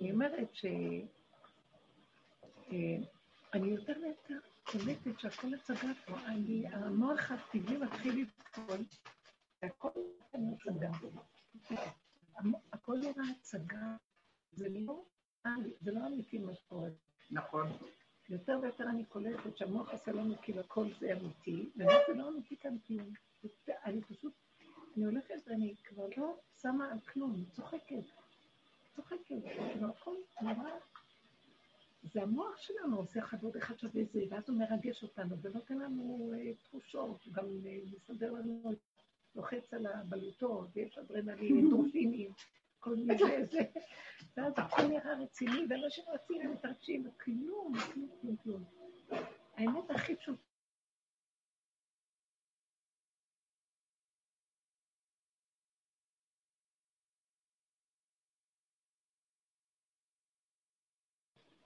אני אומרת ש... אה, אני יותר ויותר קולטת שהכל הצגה פה. אני, המוח הטבעי מתחיל לפעול, והכל הצגה. הכל נראה הצגה, זה לא, זה לא אמיתי מה שקורה. נכון. יותר ויותר אני קולטת שהמוח עושה לנו כאילו הכל זה אמיתי, וזה לא אמיתי כאן כלום. אני פשוט, אני הולכת ואני כבר לא שמה על כלום, צוחקת. צוחקת, כאילו הכל נורא זה המוח שלנו עושה אחד ועוד אחד שווה זה, ואז הוא מרגש אותנו ונותן לנו אה, תחושות, גם אה, מסדר לנו, לוחץ על הבלוטות, ויש אדרנלין, אנדרופינים, כל מיני זה, ואז הכל נראה רציני, ואנשים רצים ומתרגשים, וכלום, כלום, כלום, כלום. האמת הכי פשוטה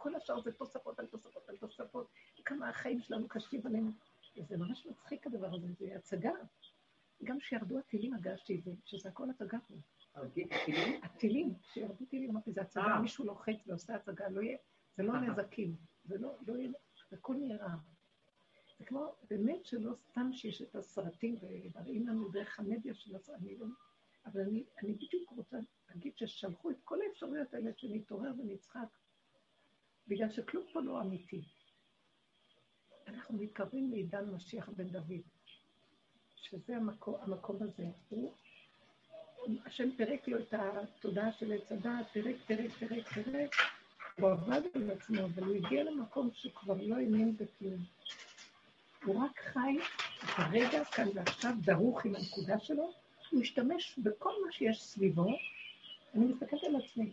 כל השאר זה תוספות על תוספות על תוספות, כמה החיים שלנו קשים עלינו. וזה ממש מצחיק הדבר הזה, זה הצגה. גם כשירדו הטילים הרגשתי את זה, שזה הכל הצגה פה. הטילים, כשירדו טילים, אמרתי, זה הצגה, אה. מישהו לוחץ ועושה הצגה, לא זה לא נזקים, זה לא, לא יהיה, הכל נראה. זה כמו, באמת שלא סתם שיש את הסרטים ומראים לנו דרך המדיה של הסרטים, לא, אבל אני, אני בדיוק רוצה להגיד ששלחו את כל האפשרויות האלה שנתעורר ונצחק בגלל שכלום פה לא אמיתי. אנחנו מתקרבים לעידן משיח בן דוד, שזה המקום, המקום הזה. הוא, השם פירק לו את התודעה של עץ הדת, פירק, פירק, פירק, פירק. הוא עבד על עצמו, אבל הוא הגיע למקום שהוא כבר לא האמין בכלום. הוא רק חי את הרגע כאן ועכשיו דרוך עם הנקודה שלו, הוא השתמש בכל מה שיש סביבו. אני מסתכלת על עצמי.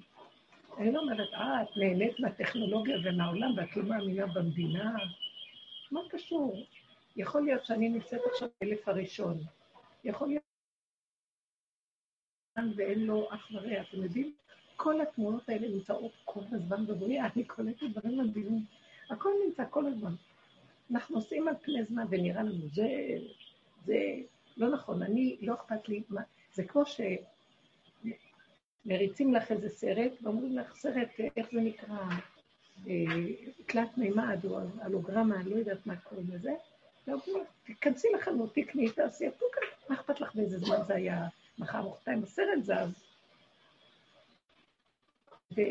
אני אומרת, אה, את נהנית מהטכנולוגיה ומהעולם ואת לא מאמינה במדינה. מה קשור? יכול להיות שאני נמצאת עכשיו באלף הראשון. יכול להיות ואין לו אח ורע. אתם יודעים? כל התמונות האלה נמצאות כל הזמן בבריאה, אני קולטת דברים מדהימים. הכל נמצא כל הזמן. אנחנו עושים על פני זמן ונראה לנו, זה, זה לא נכון, אני, לא אכפת לי, מה, זה כמו ש... מריצים לך איזה סרט, ואומרים לך, סרט, איך זה נקרא, אה, תלת מימד או הלוגרמה, אני לא יודעת מה קוראים לזה, ואומרים לך, תיכנסי לחנות, תקני, תעשי, הפוקה, מה אכפת לך באיזה זמן זה היה, מחר מחרתיים הסרט זז. ו...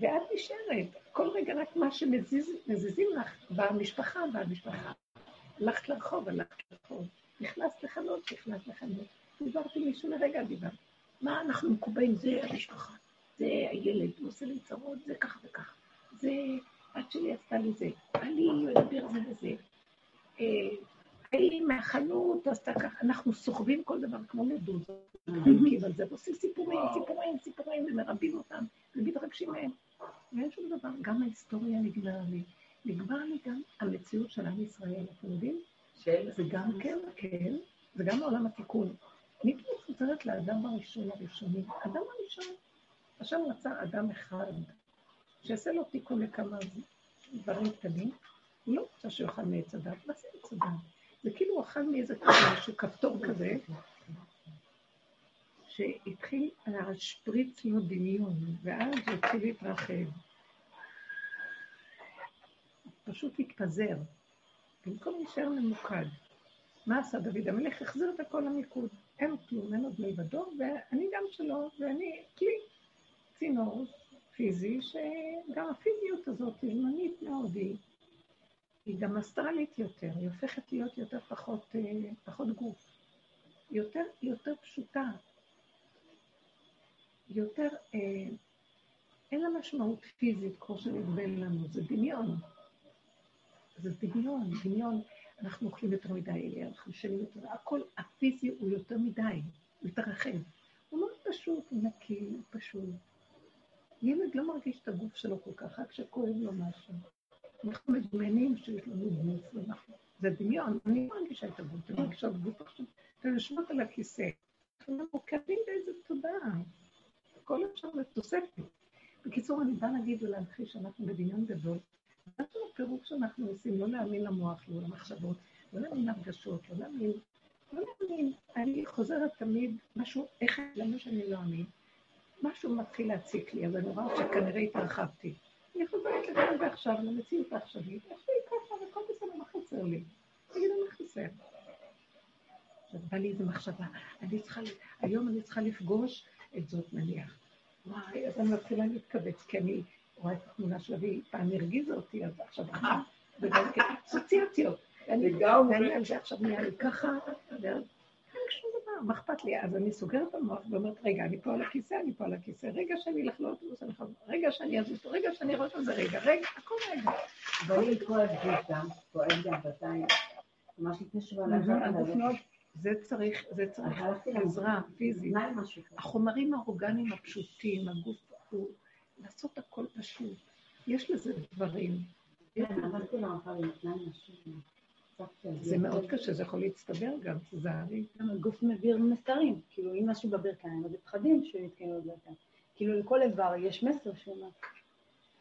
ואת נשארת, כל רגע רק מה שמזיזים לך במשפחה, במשפחה. הלכת לרחוב, הלכת לרחוב, נכנסת לחנות, נכנסת לחנות. דיברתי מישהו לרגע, דיברתי. מה אנחנו מקובעים? זה המשפחה, זה הילד, הוא עושה לי צרות, זה ככה וככה. זה, הבת שלי עשתה לי זה, אני מדבר זה וזה. ההיא מהחנות עשתה ככה, אנחנו סוחבים כל דבר כמו חלקים על זה, ועושים סיפורים, סיפורים, סיפורים, ומרבים אותם, ומתרגשים מהם. ואין שום דבר, גם ההיסטוריה נגמרה לי. נגמר לי גם המציאות של עם ישראל, אתם יודעים? זה גם כן, כן, זה גם עולם התיקון. אני חוזרת לאדם הראשון הראשוני. אדם הראשון, השם רצה אדם אחד, שיעשה לו תיקון לכמה דברים קטנים. לא רוצה שהוא יאכל מעץ הדת, מה זה עץ הדת? זה כאילו הוא אכל מאיזה כזה, כפתור כזה, שהתחיל להשפריץ לו דמיון, ואז הוא התחיל להתרחב. פשוט התפזר, במקום להישאר ממוקד. מה עשה דוד המלך? החזיר את הכל למיקוד. אין כלום, אין עוד מלבדו, ואני גם שלו, ואני כלי, צינור פיזי, שגם הפיזיות הזאת היא זמנית מאוד, היא, היא גם אסטרלית יותר, היא הופכת להיות יותר פחות, אה, פחות גוף. יותר, יותר פשוטה, יותר, אה, אין לה משמעות פיזית כמו שנדמה לנו, זה דמיון. זה דמיון, דמיון. אנחנו אוכלים יותר מדי, אנחנו ישנים יותר, הכל הפיזי הוא יותר מדי, הוא רחב. הוא מאוד פשוט, הוא נקי, הוא פשוט. ילד לא מרגיש את הגוף שלו כל כך, רק כשכואב לו משהו. אנחנו מדמיינים שיש לנו גוף, ואנחנו... זה דמיון, אני לא מרגישה את הגוף, אני מרגישה את הגוף עכשיו. אתם יושבות על הכיסא, אנחנו מורכבים באיזה תודעה. הכל אפשר לתוספת. בקיצור, אני באה להגיד ולהמחיש שאנחנו בדמיון גדול, זה הפירוק שאנחנו עושים, לא להאמין למוח, לא למחשבות, לא להאמין להרגשות, לא להאמין, לא להאמין. אני חוזרת תמיד משהו, איך, למה שאני לא אאמין? משהו מתחיל להציק לי, אז אני רואה שכנראה התרחבתי. אני חוזרת לכאן ועכשיו, למציאות העכשווית, איך זה ככה, וכל בסדר, מה חסר לי? תגידו, מה חסר? עכשיו בא לי איזו מחשבה, אני צריכה, היום אני צריכה לפגוש את זאת נניח. וואי, אז אני מתחילה להתכווץ, כי אני רואה את התמונה שלה, והיא פעם הרגיזה אותי, אז עכשיו, אה, וגם כן, אסוציאציות. ואני על זה עכשיו נהיה לי ככה, ואז שום דבר, מה אכפת לי? אז אני סוגרת את המוח ואומרת, רגע, אני פה על הכיסא, אני פה על הכיסא, רגע שאני אלך לאוטובוס, אני חוזר, רגע שאני אזוז, רגע שאני ארוץ על זה, רגע, רגע, הכל רגע. אם כואב גם, כואב גם בינתיים, ממש לפני שבוע, זה צריך, זה צריך עזרה פיזית. החומרים האורגניים הפשוטים, הגוף הוא לעשות הכל פשוט. יש לזה דברים. כן, נשים. זה מאוד קשה, זה יכול להצטבר גם, תיזהרי. גם הגוף מעביר מסרים, כאילו אם משהו בברכיים, אז פחדים שיתקיימו בברכיים. כאילו לכל איבר יש מסר שלמה.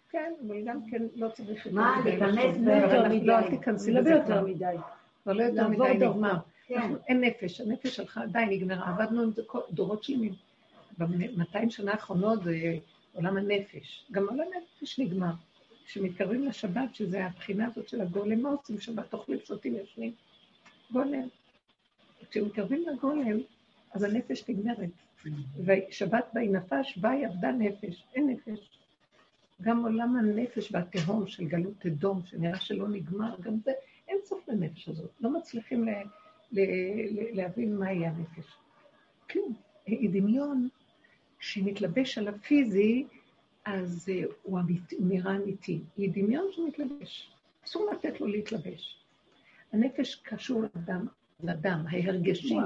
כן, אבל גם כן לא צריך... מה, להיכנס ביותר מדי. לא, אל תיכנסי לזה כבר. לא ביותר מדי. לא יותר מדי נגמר. כן. אין נפש, הנפש שלך די נגמרה, עבדנו עם זה דורות שלמים. ב-200 שנה האחרונות זה עולם הנפש. גם עולם הנפש נגמר. כשמתקרבים לשבת, שזה הבחינה הזאת של הגולם, מה עושים שבת? אוכלים, שותים, ישנים. גולם. כשמתקרבים לגולם, אז הנפש נגמרת. ושבת באי נפש, באי עבדה נפש, אין נפש. גם עולם הנפש והתהום של גלות אדום, שנראה שלא נגמר, גם זה, אין סוף לנפש הזאת. לא מצליחים ל, ל, ל, להבין מהי הנפש. כלום. היא דמיון שמתלבש על הפיזי, אז הוא, אמית, הוא נראה אמיתי. היא דמיון שמתלבש. אסור לתת לו להתלבש. הנפש קשור לדם, לדם, ההרגשים.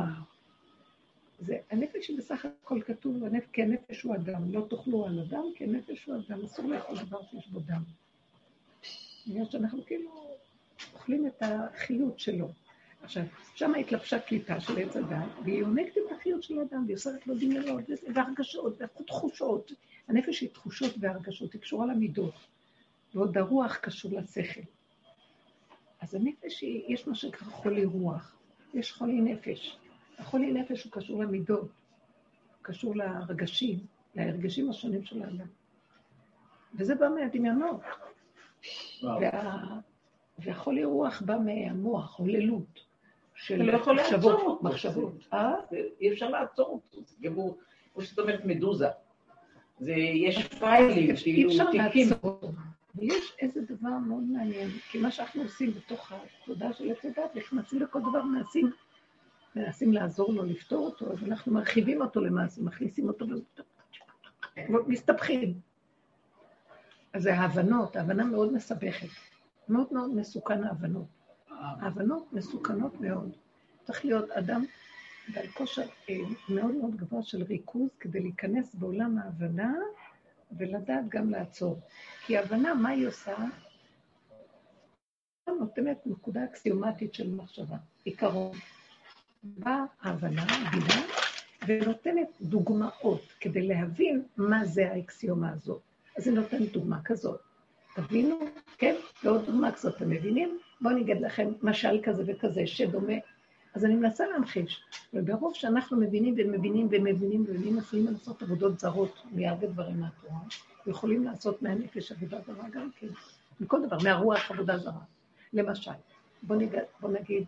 זה, הנפש היא בסך הכל כתוב, הנפ, כי הנפש הוא אדם, לא תאכלו על אדם, כי הנפש הוא אדם, אסור לאכול דבר שיש בו דם. בגלל שאנחנו כאילו אוכלים את החיות שלו. עכשיו, שם התלבשה קליפה של עץ הדת, והיא יונקת את החיות של האדם, והיא עושה לו דמיונות, והרגשות, ותחושות. הנפש היא תחושות והרגשות, היא קשורה למידות, ועוד הרוח קשור לשכל. אז הנפש היא, יש מה שנקרא חולי רוח, יש חולי נפש. החולי נפש הוא קשור למידות, הוא קשור לרגשים, להרגשים השונים של האדם. וזה בא מהדמיונות. וה... והחולי רוח בא מהמוח, הוללות. של לא מחשבות. מחשבות. אה? אי אפשר לעצור אותו. זה כמו, כמו שאת אומרת, מדוזה. זה, יש פיילים, אי אפשר לעצור. ויש איזה דבר מאוד מעניין, כי מה שאנחנו עושים בתוך התודעה של עץ הדת, נכנסים לכל דבר, מנסים, מנסים לעזור לו, לפתור אותו, אז אנחנו מרחיבים אותו למעשה, מכניסים אותו, מסתבכים. אז זה ההבנות, ההבנה מאוד מסבכת. מאוד מאוד מסוכן ההבנות. ההבנות מסוכנות מאוד. צריך להיות אדם בעל כושר אה, מאוד מאוד גבוה של ריכוז כדי להיכנס בעולם ההבנה ולדעת גם לעצור. כי הבנה, מה היא עושה? נותנת נקודה אקסיומטית של מחשבה, עיקרון. באה ההבנה, הבינה, ונותנת דוגמאות כדי להבין מה זה האקסיומה הזאת. אז היא נותנת דוגמה כזאת. תבינו, כן? ועוד דוגמה כזאת, אתם מבינים? בואו אני אגיד לכם משל כזה וכזה, שדומה. אז אני מנסה להמחיש, וברוב שאנחנו מבינים ומבינים ומבינים ומבינים, יכולים לעשות עבודות זרות מהרבה דברים מהתורה, ויכולים לעשות מהנפש עבודה זרה גם כן, מכל דבר, מהרוח עבודה זרה. למשל, בואו נגיד, בוא נגיד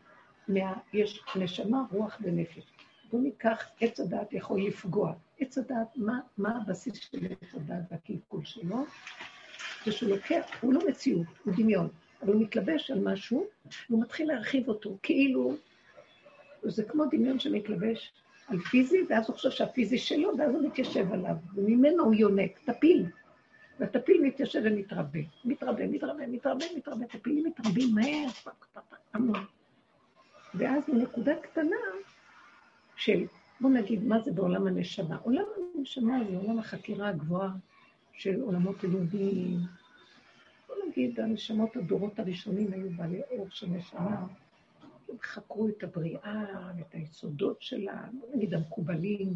מה, יש נשמה, רוח ונפש. בואו ניקח, עץ הדעת יכול לפגוע. עץ הדעת, מה, מה הבסיס של עץ הדעת והקלקול שלו? זה שהוא לוקח, הוא לא מציאות, הוא דמיון, אבל הוא מתלבש על משהו, והוא מתחיל להרחיב אותו, כאילו, זה כמו דמיון שמתלבש על פיזי, ואז הוא חושב שהפיזי שלו, ואז הוא מתיישב עליו, וממנו הוא יונק, טפיל. והטפיל מתיישב ומתרבה, מתרבה, מתרבה, מתרבה, מתרבה, טפילים מתרבים מהר, המון. ואז בנקודה קטנה של, בוא נגיד, מה זה בעולם הנשמה? עולם הנשמה זה עולם החקירה הגבוהה של עולמות אלוהים. בוא נגיד, הנשמות הדורות הראשונים היו בעלי אור של נשמה. הם חקרו את הבריאה ואת היסודות שלה, בוא נגיד המקובלים,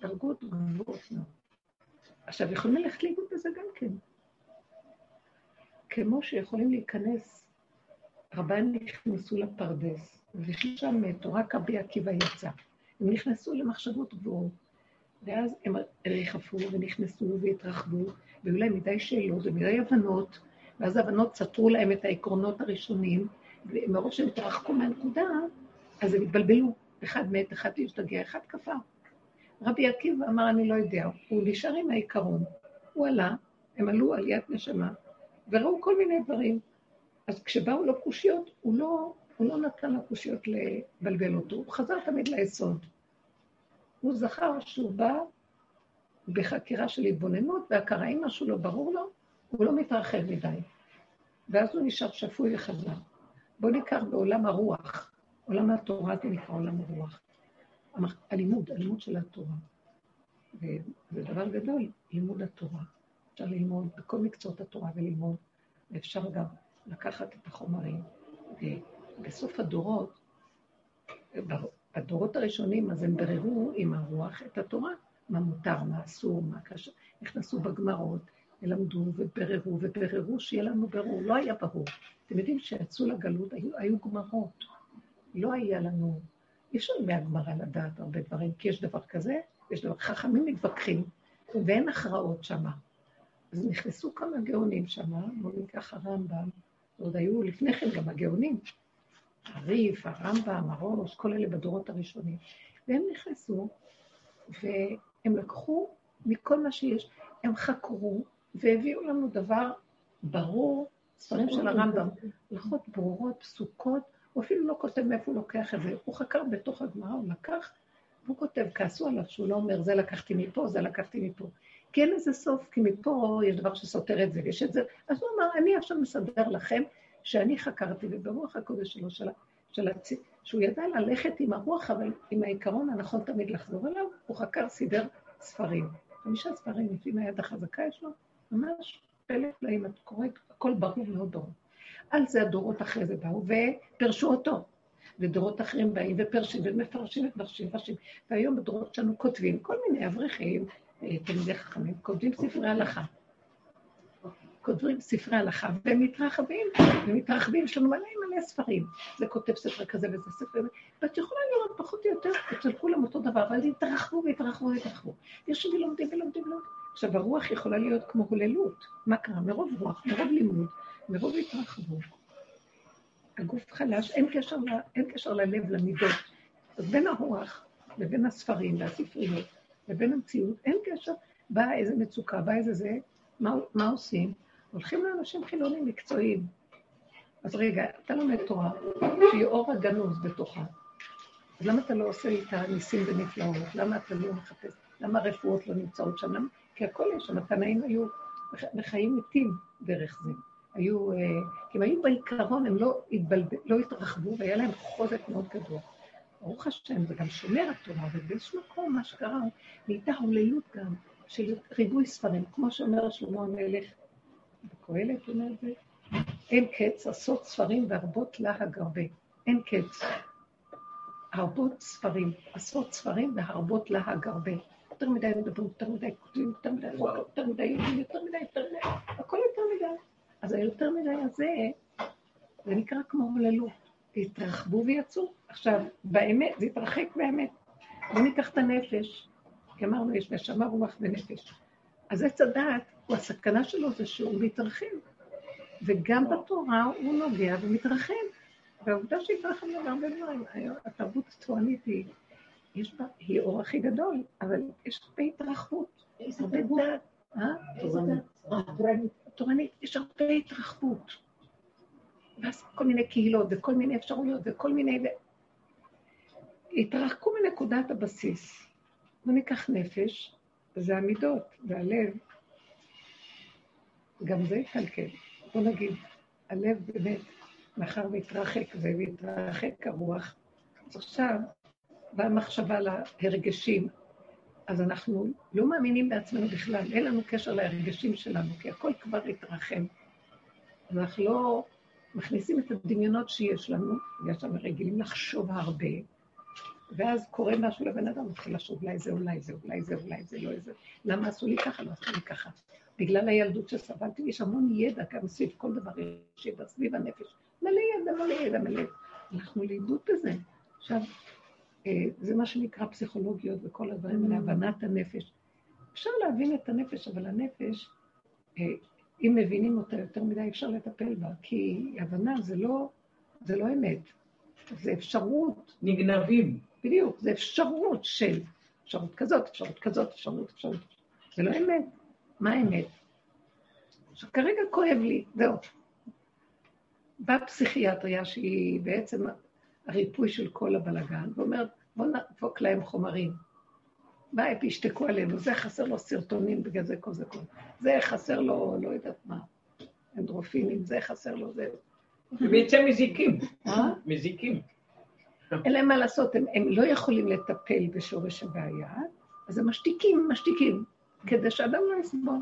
דרגות גבוהות מאוד. עכשיו, יכולים ללכת לאיבוד בזה גם כן. כמו שיכולים להיכנס, רבן נכנסו לפרדס, ושם מתו, רק רבי עקיבא יצא. הם נכנסו למחשבות גבוהות, ואז הם ריחפו ונכנסו והתרחבו, והיו להם מדי שאלות ומדי הבנות, ואז ההבנות סתרו להם את העקרונות הראשונים, ומרוב שהם התרחקו מהנקודה, אז הם התבלבלו. אחד מת, אחד השתגע, אחד כפר. רבי עקיבא אמר, אני לא יודע, הוא נשאר עם העיקרון. הוא עלה, הם עלו עליית נשמה, וראו כל מיני דברים. אז כשבאו לו קושיות, הוא לא, הוא לא נתן לקושיות לבלבל אותו, הוא חזר תמיד ליסוד. הוא זכר שהוא בא בחקירה של התבוננות, והכרה, אם משהו לא ברור לו, הוא לא מתרחב מדי. ואז הוא נשאר שפוי וחזר. בואו ניקח בעולם הרוח, עולם התורה זה נקרא עולם הרוח. הלימוד, הלימוד של התורה. וזה דבר גדול, לימוד התורה. אפשר ללמוד בכל מקצועות התורה וללמוד, ואפשר גם לקחת את החומרים. ובסוף הדורות, בדורות הראשונים, אז הם בררו עם הרוח את התורה, מה מותר, מה אסור, מה קשה. נכנסו בגמרות, למדו ובררו ובררו, שיהיה לנו ברור. לא היה ברור. אתם יודעים שיצאו לגלות, היו, היו גמרות. לא היה לנו, אי אפשר מהגמרא לדעת הרבה דברים, כי יש דבר כזה, יש דבר, חכמים מתווכחים, ואין הכרעות שמה. אז נכנסו כמה גאונים שמה, בואו ניקח הרמב"ם, ועוד היו לפני כן גם הגאונים, הריף, הרמב"ם, הראש, כל אלה בדורות הראשונים. והם נכנסו, והם לקחו מכל מה שיש, הם חקרו, והביאו לנו דבר ברור, ספרים של הרמב"ם, הלכות ברורות, פסוקות, הוא אפילו לא כותב מאיפה הוא לוקח את זה, הוא חקר בתוך הגמרא, הוא לקח, והוא כותב, כעסו עליו שהוא לא אומר, זה לקחתי מפה, זה לקחתי מפה. כי אין לזה סוף, כי מפה יש דבר שסותר את זה, ויש את זה. אז הוא אמר, אני עכשיו מסדר לכם שאני חקרתי, וברוח הקודש שלו, של, של הצ... שהוא ידע ללכת עם הרוח, אבל עם העיקרון הנכון תמיד לחזור אליו, הוא חקר, סידר ספרים. חמישה ספרים, לפי מהיד החזקה יש לו, ממש פלא פלאים, את קוראת, הכל ברור ברור. על זה הדורות אחרי זה באו ופרשו אותו. ודורות אחרים באים ופרשים ומפרשים ומפרשים ומפרשים. והיום בדורות שלנו כותבים כל מיני אברכים, אה, תלמידי חכמים, כותבים ספרי הלכה. כותבים ספרי הלכה, והם מתרחבים, ומתרחבים, יש לנו מלא מלא ספרים. זה כותב ספר כזה וזה ספר, ואת יכולה לראות פחות או יותר אצל כולם אותו דבר, אבל התרחבו והתרחבו והתרחבו. יושבים ולומדים ולומדים ולומדים. עכשיו, הרוח יכולה להיות כמו הוללות. מה קרה? מרוב רוח, מרוב לימוד, מרוב התרחבות. הגוף חלש, אין קשר, ל, אין קשר ללב, למידות. אז בין הרוח לבין הספרים והספריות לבין המציאות, אין קשר. באה איזה מצוקה, באה איזה זה, מה, מה עושים? הולכים לאנשים חילונים מקצועיים. אז רגע, אתה לומד תורה, שהיא אור הגנוז בתוכה. אז למה אתה לא עושה איתה ניסים ונפלאות? למה אתה לא מחפש? למה הרפואות לא נמצאות שם? למה? כי הכל יש שם, התנאים היו בחיים מתים דרך זה. היו, אה, כי הם היו בעיקרון, הם לא, התבלב, לא התרחבו, והיה להם חוזק מאוד גדול. ברוך השם, זה גם שומר התורה, ובאיזשהו מקום, מה שקרה, נהייתה הוללות גם של ריבוי ספרים, כמו שאומר שלמה המלך, בקהלת אומר את זה, אין קץ, עשות ספרים והרבות להג הרבה. אין קץ. הרבות ספרים, עשרות ספרים והרבות להג הרבה. יותר מדי מדברים, יותר מדי כותבים, יותר מדי יותר מדי יודעים, יותר מדי, יותר מדי, הכל יותר מדי. אז היותר מדי הזה, זה נקרא כמו הוללות. התרחבו ויצאו. עכשיו, באמת, זה התרחק באמת. בואו ניקח את הנפש, כי אמרנו, יש נשמה, רוח ונפש. אז עץ הדעת, הסכנה שלו זה שהוא מתרחב. וגם בתורה הוא נוגע ומתרחב. והעובדה שהתרחב לו בהרבה דברים, התרבות הצוענית היא, יש בה, היא אור הכי גדול, אבל יש הרבה התרחבות. הרבה דעת. אה? תורנית. יש הרבה התרחבות. ואז כל מיני קהילות וכל מיני אפשרויות וכל מיני... התרחקו מנקודת הבסיס. בוא ניקח נפש, זה המידות, והלב, גם זה יתקלקל. בוא נגיד, הלב באמת, מאחר והתרחק והתרחק הרוח, אז עכשיו באה מחשבה להרגשים, אז אנחנו לא מאמינים בעצמנו בכלל, אין לנו קשר להרגשים שלנו, כי הכל כבר התרחם. אז אנחנו לא מכניסים את הדמיונות שיש לנו, בגלל שאנחנו רגילים לחשוב הרבה, ואז קורה משהו לבן אדם, מתחיל לחשוב, אולי זה, אולי זה, אולי זה, אולי זה, לא איזה, למה עשו לי ככה, לא עשו לי ככה. בגלל הילדות שסבלתי, יש המון ידע גם סביב כל דבר, יש סביב הנפש. מלא ידע, מלא ידע, מלא. אנחנו לאיבוד בזה. עכשיו, זה מה שנקרא פסיכולוגיות וכל הדברים האלה, mm. הבנת הנפש. אפשר להבין את הנפש, אבל הנפש, אה, אם מבינים אותה יותר מדי, אפשר לטפל בה, כי הבנה זה לא, זה לא אמת, זה אפשרות. נגנבים. בדיוק, זה אפשרות של, אפשרות כזאת, אפשרות כזאת, אפשרות, אפשרות. זה לא אמת. מה האמת? עכשיו, כרגע כואב לי, זהו. באה פסיכיאטריה שהיא בעצם הריפוי של כל הבלגן, ואומרת, בואו נדפוק להם חומרים. מה, ישתקו עלינו, זה חסר לו סרטונים בגלל זה כל זה כל. זה חסר לו, לא יודעת מה, אנדרופינים, זה חסר לו, זה... ובעצם מזיקים. מזיקים. אין להם מה לעשות, הם, הם לא יכולים לטפל בשורש הבעיה, אז הם משתיקים, משתיקים, כדי שאדם לא יסבול.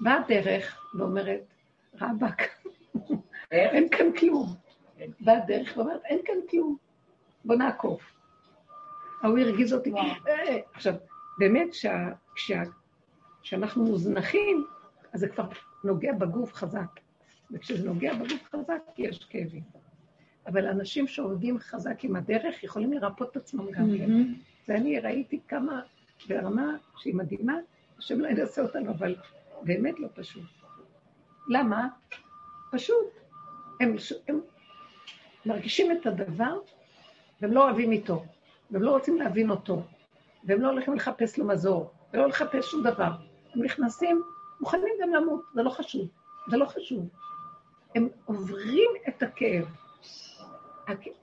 באה הדרך ואומרת, רבאק, אין כאן כלום. באה הדרך ואומרת, אין כאן כלום, בוא נעקוף. ההוא הרגיז אותי. אה, עכשיו, באמת, כשאנחנו מוזנחים, אז זה כבר נוגע בגוף חזק. וכשזה נוגע בגוף חזק, יש כאבים. אבל אנשים שעובדים חזק עם הדרך יכולים לרפות את עצמם גם כן. ואני ראיתי כמה, ברמה שהיא מדהימה, השם לא ינסה אותנו, אבל באמת לא פשוט. למה? פשוט. הם, הם מרגישים את הדבר, והם לא אוהבים איתו. והם לא רוצים להבין אותו, והם לא הולכים לחפש לו מזור, ולא לחפש שום דבר. הם נכנסים, מוכנים גם למות, זה לא חשוב, זה לא חשוב. הם עוברים את הכאב.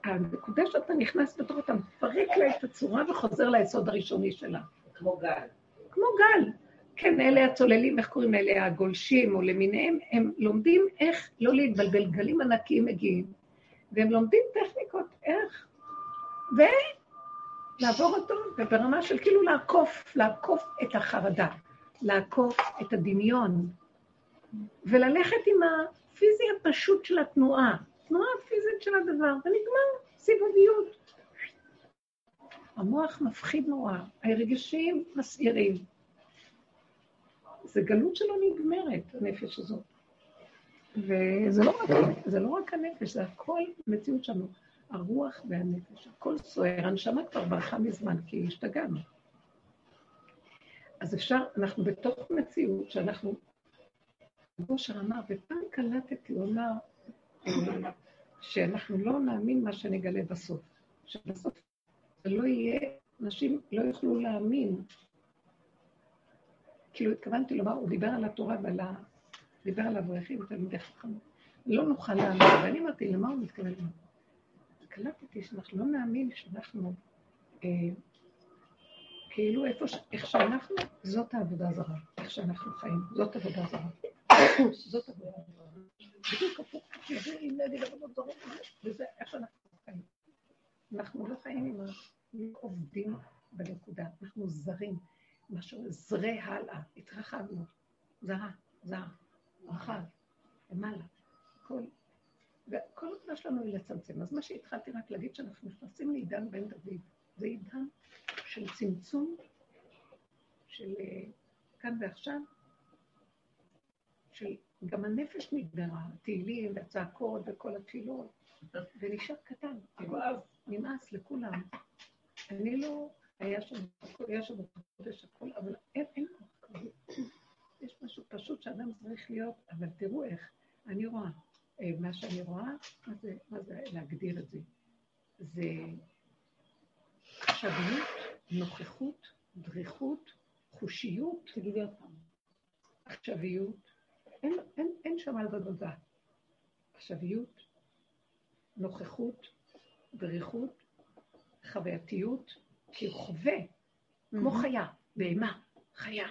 הנקודה שאתה נכנס בתור, אתה מפרק לה את הצורה וחוזר ליסוד הראשוני שלה. כמו גל. כמו גל. כן, אלה הצוללים, איך קוראים אלה הגולשים או למיניהם, הם לומדים איך לא להתבלבל, גלים ענקיים מגיעים, והם לומדים טכניקות איך, לעבור אותו, וברמה של כאילו לעקוף, לעקוף את החרדה, לעקוף את הדמיון, וללכת עם הפיזי הפשוט של התנועה, תנועה פיזית של הדבר, ונגמר, סיבוביות. המוח מפחיד נורא, הרגשים מסעירים. זה גלות שלא נגמרת, הנפש הזאת. וזה לא רק, זה לא רק הנפש, זה הכל מציאות שלנו. הרוח והנפש, הכל סוער, הנשמה כבר ברחה מזמן, כי השתגענו. אז אפשר, אנחנו בתוך מציאות שאנחנו, גושר אמר, ופעם קלטתי, הוא אמר, שאנחנו לא נאמין מה שנגלה בסוף. שבסוף זה לא יהיה, אנשים לא יוכלו להאמין. כאילו התכוונתי לומר, הוא דיבר על התורה ועל. דיבר על אברכים ותלמידי חכמים. לא נוכל להאמין, ואני אמרתי, למה הוא מתכוון? קלטתי שאנחנו לא נאמין שאנחנו, אה, כאילו איפה. איך שאנחנו, זאת העבודה הזרה, איך שאנחנו חיים, זאת עבודה זרה. זאת עבודה זרה. בדיוק הפוך, יודעים נגד עבודות זרות, וזה איך שאנחנו חיים. אנחנו לא חיים עם ה... עובדים בנקודה, אנחנו זרים, משהו זרי הלאה, התרחבנו, זרה, זר, רחב, למעלה, הכל וכל העבודה שלנו היא לצמצם. אז מה שהתחלתי רק להגיד, שאנחנו נכנסים לעידן בן דוד. זה עידן של צמצום, של אה, כאן ועכשיו, של גם הנפש נגדרה, תהילים והצעקות וכל התפילות, ונשאר קטן, נמאס לכולם. אני לא, היה שם, היה שם חודש הכל, אבל אין כוח כזה. יש משהו פשוט שאדם צריך להיות, אבל תראו איך, אני רואה. אה, מה שאני רואה, מה זה, מה זה להגדיר את זה? זה עכשוויות, נוכחות, דריכות, חושיות. תגידי עוד פעם. עכשוויות, אין, אין, אין שם על עבודה. עכשוויות, נוכחות, דריכות, חווייתיות, כי הוא חווה, כמו חיה, בהמה, חיה,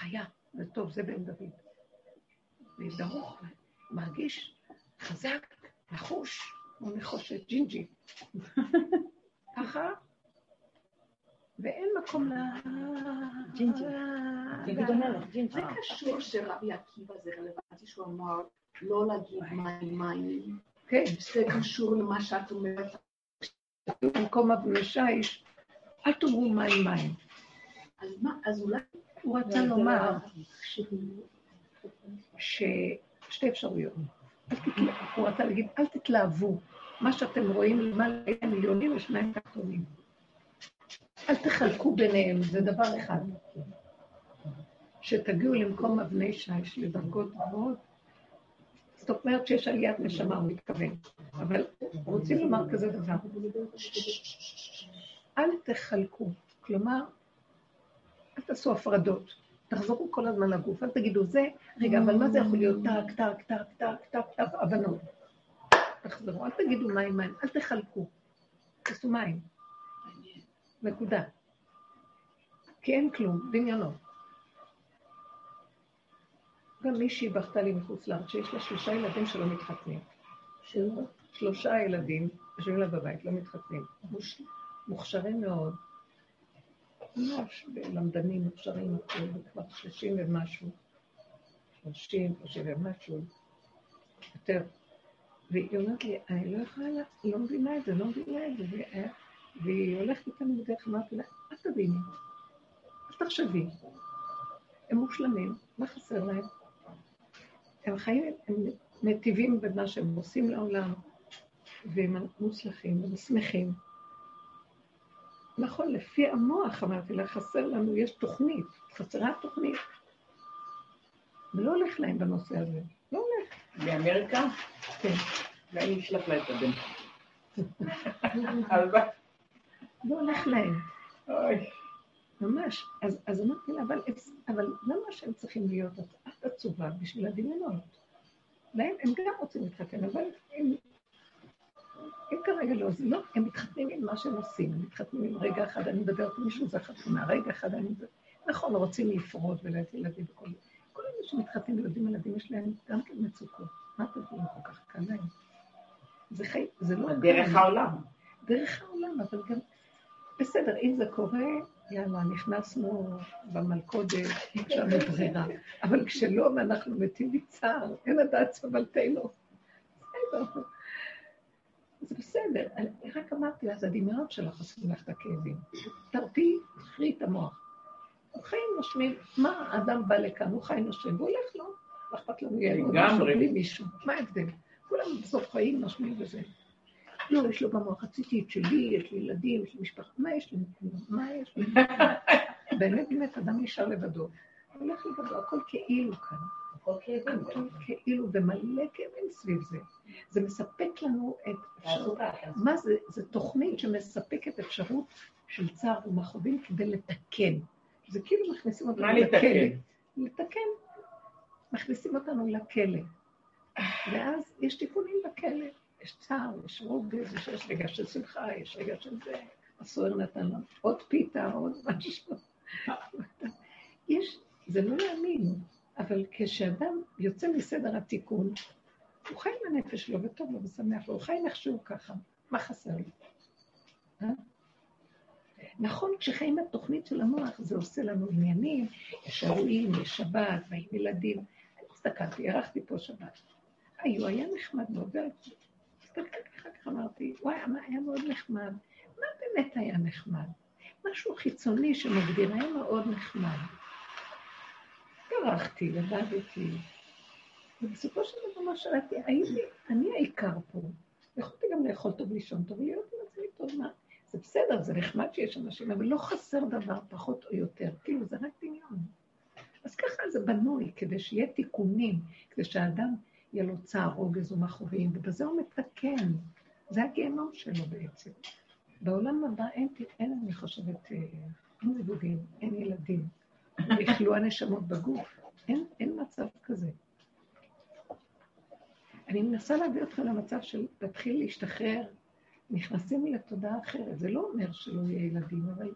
חיה, זה טוב, זה בן דוד. ודרוך מרגיש חזק, נחוש, כמו נחושת ג'ינג'י. ככה, ואין מקום ל... ג'ינג'י. דוד המלך, ג'ינג'י. זה קשור שרבי עקיבא זה רלוונטי שהוא אמר לא להגיד מים מים. כן. זה קשור למה שאת אומרת. במקום אבני שיש, אל תאמרו מים מים. אז אולי... הוא רצה לומר ש... שתי אפשרויות. הוא רצה להגיד, אל תתלהבו מה שאתם רואים למעלה מיליונים ושניים תחתונים. אל תחלקו ביניהם, זה דבר אחד. שתגיעו למקום אבני שיש לדרגות גבוהות. זאת אומרת שיש עליית נשמה, הוא מתכוון. אבל רוצים לומר כזה דבר. אל תחלקו. כלומר, אל תעשו הפרדות. תחזרו כל הזמן לגוף, אל תגידו זה, רגע, אבל מה זה יכול להיות טק, טק, טק, טק, טק, טק, הבנות. תחזרו, אל תגידו מים, מים, אל תחלקו. תעשו מים. נקודה. כי אין כלום, דמיונות. גם מישהי בכתה לי מחוץ לארץ, שיש לה שלושה ילדים שלא מתחתנים. שלושה ילדים יושבים לה בבית, לא מתחתנים. מוכשרים מאוד, ממש למדנים מוכשרים, כבר שלושים ומשהו, שלושים, שלושים ומשהו, יותר. והיא אומרת לי, אני לא יכולה, לא מבינה את זה, לא מבינה את זה. והיא הולכת איתנו בדרך, אמרתי לה, אל תביני, אל תחשבי. הם מושלמים, מה חסר להם? הם חיים, הם נתיבים במה שהם עושים לעולם, והם מוצלחים, הם שמחים. נכון, לפי המוח, אמרתי לה, חסר לנו, יש תוכנית, חסרה תוכנית. ולא הולך להם בנושא הזה, לא הולך. באמריקה? כן. ואני אשלח לה את הבן. לא הולך להם. ממש. אז, אז אמרתי לה, אבל, אבל למה שהם צריכים להיות את עצובה בשביל הדמיונות? להם, הם גם רוצים להתחתן, אבל הם הם כרגע לא, זה לא, הם מתחתנים עם מה שהם עושים, הם מתחתנים עם רגע אחד, אני מדברת עם מישהו, זה חתונה, רגע אחד אני מדברת, נכון, רוצים לפרוט ולהביא ילדים וכל כל אלה שמתחתנים וילדים ילדים, יש להם גם כן מצוקות. מה אתם אומרים כל כך קל להם? זה חי... זה לא... דרך העולם. דרך העולם, אבל גם... בסדר, אם זה קורה, יאללה, נכנסנו במלכודת, יש לנו ברירה. אבל כשלא, ואנחנו מתים מצער, אין הדעת סבלתנו. בסדר. זה בסדר, אני רק אמרתי לה, זה הדמיונות שלך עושים לך את הכאבים. תרפי, תחרי את המוח. הוא חי נושמים, מה האדם בא לכאן, הוא חי נושם, והוא הולך לו, לא אכפת לנו יהיה עוד משהו בלי מישהו, מה ההבדל? כולם בסוף חיים נושמים וזה. לא, יש לו במוח, רציתי את שלי, יש לי ילדים, יש לי משפחה, מה יש לי? מה יש לי? באמת, באמת, אדם נשאר לבדו. הולך לבדו, הכל כאילו כאן. הכל כאילו, ומלא כאבים סביב זה. זה מספק לנו את מה זה? זה תוכנית שמספקת אפשרות של צער ומכאובים כדי לתקן. זה כאילו מכניסים אותנו לכלא. לתקן. מכניסים אותנו לכלא. ואז יש תיקונים בכלא. יש צער, יש רוגז, יש רגע של שמחה, יש רגע של זה. הסוהר נתן לנו עוד פיתה, עוד משהו. יש, זה לא להאמין, אבל כשאדם יוצא מסדר התיקון, הוא חי עם הנפש שלו, וטוב לו ושמח לו, הוא חי איכשהו ככה, מה חסר לו? אה? נכון, כשחיים בתוכנית של המוח, זה עושה לנו עניינים, יש אירועים, יש שבת, באים ילדים. אני הסתכלתי, ערכתי פה שבת. היו, היה נחמד מאוד, הסתכלתי אחר כך, אמרתי, וואי, היה מאוד נחמד. מה באמת היה נחמד? משהו חיצוני שמגדיר, היה מאוד נחמד. התארחתי, לבדתי, ובסופו של דבר מה שראיתי, הייתי, אני העיקר פה. יכולתי גם לאכול טוב, לישון טוב, להיות עם עצמי טוב, מה? זה בסדר, זה נחמד שיש אנשים, אבל לא חסר דבר, פחות או יותר. כאילו, זה רק דמיון. אז ככה זה בנוי, כדי שיהיה תיקונים, כדי שהאדם יהיה לו צער, רוגז ומכאובים, ובזה הוא מתקן. זה הגיהנום שלו בעצם. בעולם הבא אין, אין אני חושבת, אה, אין זיווגים, אין ילדים. יחלו הנשמות בגוף. אין, אין מצב כזה. אני מנסה להביא אתכם למצב של להתחיל להשתחרר, נכנסים לתודעה אחרת. זה לא אומר שלא יהיה ילדים, אבל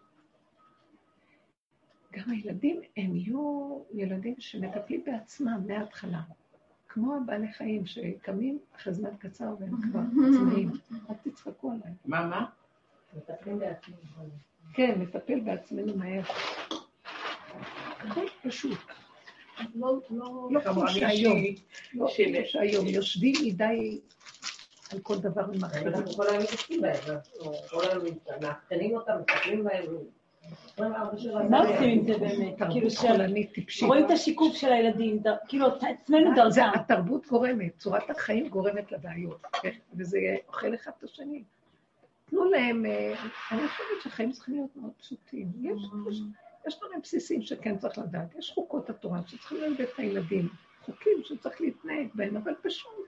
גם הילדים הם יהיו ילדים שמטפלים בעצמם מההתחלה. כמו הבעלי חיים שקמים אחרי זמן קצר והם כבר עצמאים. אל תצחקו עליי. מה, מה? מטפלים בעצמם. כן, מטפל בעצמנו מהר. הכל פשוט. לא, לא, לא כמו שהיום, לא כמו שהיום, יושבים מדי על כל דבר עם אחרים. אנחנו כל היום מתעסקים בהם, כל היום מאבחנים אותם, מטפלים בהם. מה עושים עם זה באמת? כאילו. רואים את השיקוף של הילדים, כאילו עצמנו דרכם. התרבות גורמת, צורת החיים גורמת לבעיות, כן? וזה אוכל אחד את השני. תנו להם, אה, אני חושבת שהחיים צריכים להיות מאוד פשוטים. יש דברים בסיסיים שכן צריך לדעת. יש חוקות התורה שצריכים ללמד את הילדים, חוקים שצריך להתנהג בהם, אבל פשוט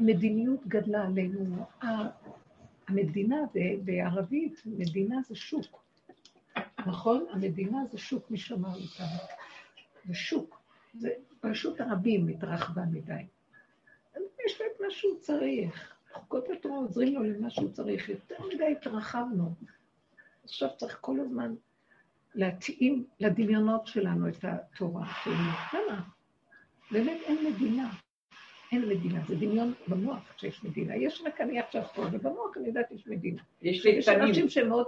מדיניות גדלה עלינו. המדינה בערבית, מדינה זה שוק. נכון? המדינה זה שוק, מי שאמר אותנו. זה שוק. זה פשוט הרבים התרחבה מדי. יש את מה שהוא צריך. חוקות התורה עוזרים לו למה שהוא צריך. יותר מדי התרחבנו. עכשיו צריך כל הזמן להתאים לדמיונות שלנו את התורה שלנו. למה? באמת אין מדינה. אין מדינה, זה דמיון במוח שיש מדינה. יש רק אני עכשיו פה, ובמוח אני יודעת שיש מדינה. יש לי יש אנשים שהם מאוד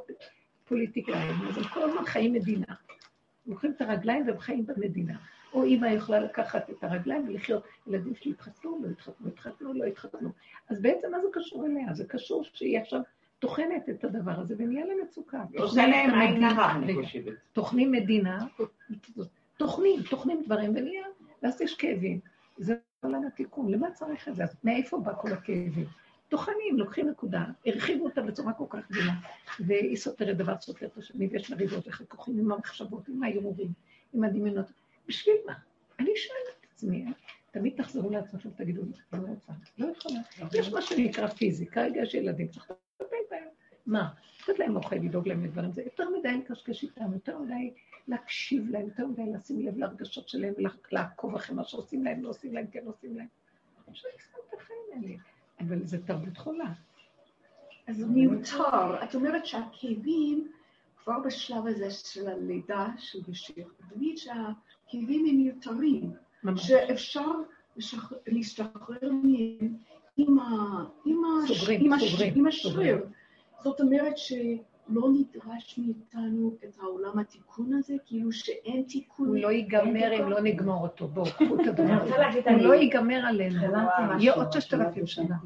פוליטיקאים, אז הם כל הזמן חיים מדינה. הם לוקחים את הרגליים והם חיים במדינה. או אימא יכולה לקחת את הרגליים ולחיות, ילדים שלי התחתנו, לא התחתנו, התחתנו, לא התחתנו. אז בעצם מה זה קשור אליה? זה קשור שהיא עכשיו טוחנת את הדבר הזה ונהיה לה מצוקה. עושה להם עין הרע, אני חושבת. טוחנים מדינה, טוחנים, טוחנים דברים ונהיה, ואז יש כאבים. זה עולם התיקון, למה צריך את זה? אז מאיפה בא כל הכאבים? טוחנים, לוקחים נקודה, הרחיבו אותה בצורה כל כך גדולה, והיא סותרת דבר סותר את השני, ויש מריבות וחיכוכים עם המחשבות, עם הערעורים, עם הדמיונות. בשביל מה? אני שואלת את עצמי, תמיד תחזרו לעצמכם ותגידו לי, לא רוצה, לא יכולה. יש מה שנקרא פיזי, כרגע יש ילדים, צריך לטפל בהם. מה? לתת להם אוכל, לדאוג להם לדברים, זה יותר מדי לקשקש איתם, יותר מדי להקשיב להם, יותר מדי לשים לב להרגשות שלהם, לעקוב אחרי מה שעושים להם, לא עושים להם, כן עושים להם. אבל זה תרבות חולה. אז מיותר. את אומרת שהכאבים, כבר בשלב הזה של הלידה של בשיר, תמיד שהכאבים הם מיותרים, שאפשר להשתחרר מהם עם השריר. זאת אומרת ש... לא נדרש מאיתנו את העולם התיקון הזה, כאילו שאין תיקון. הוא לא ייגמר אם לא נגמור אותו. בואו, קחו את הדבר הזה. הוא לא ייגמר עלינו. יהיה עוד ששת אלפים שנה.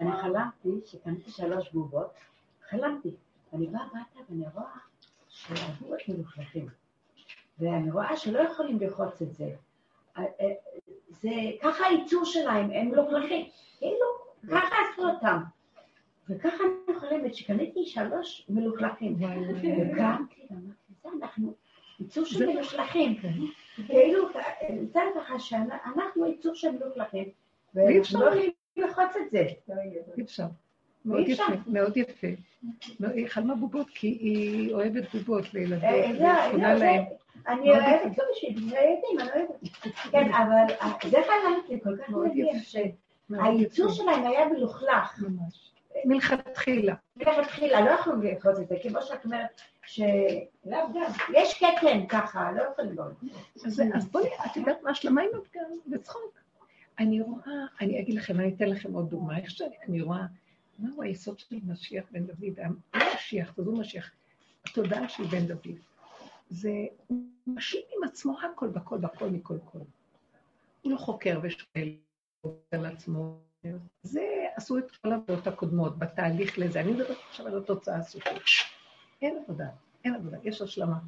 אני חלמתי שקניתי שלוש בובות, חלמתי. אני באה הביתה ואני רואה שהבובות מלוכלכים. ואני רואה שלא יכולים לרחוץ את זה. אה, אה, זה ככה הייצור שלהם, הם מלוכלכים. כאילו, ככה עשו אותם. וככה אני חולמת שקניתי שלוש מלוכלכים. וקמתי ואמרתי, זה אנחנו ייצור של מלוכלכים. כאילו, זה ככה שאנחנו ייצור של מלוכלכים. ואנחנו לא יכולים ללחוץ את זה. אי אפשר. מאוד יפה, מאוד יפה. היא חלמה בובות כי היא אוהבת בובות לילדות, וקונה להם. אני אוהבת, זה בשביל ילדים, אני אוהבת. כן, אבל זה חלמתי כל כך יפה, שהייצור שלהם היה מלוכלך. ממש. מלכתחילה. מלכתחילה, לא יכולים לאחוז את זה, כמו שאת אומרת, שלאו גם, יש קטן ככה, לא יכולים לראות. אז בואי, את יודעת מה השלמה עם הפגם? בצחוק. אני רואה, אני אגיד לכם, אני אתן לכם עוד דוגמה, איך שאני רואה, מהו היסוד של משיח בן דוד? המשיח, וזו משיח, התודעה של בן דוד. זה, משלים עם עצמו הכל, בכל, בכל, מכל כל. הוא לא חוקר ושואל על עצמו. זה עשו את כל העבודות הקודמות, בתהליך לזה. אני מדברת עכשיו על התוצאה הסופית. אין עבודה, אין עבודה, יש השלמה.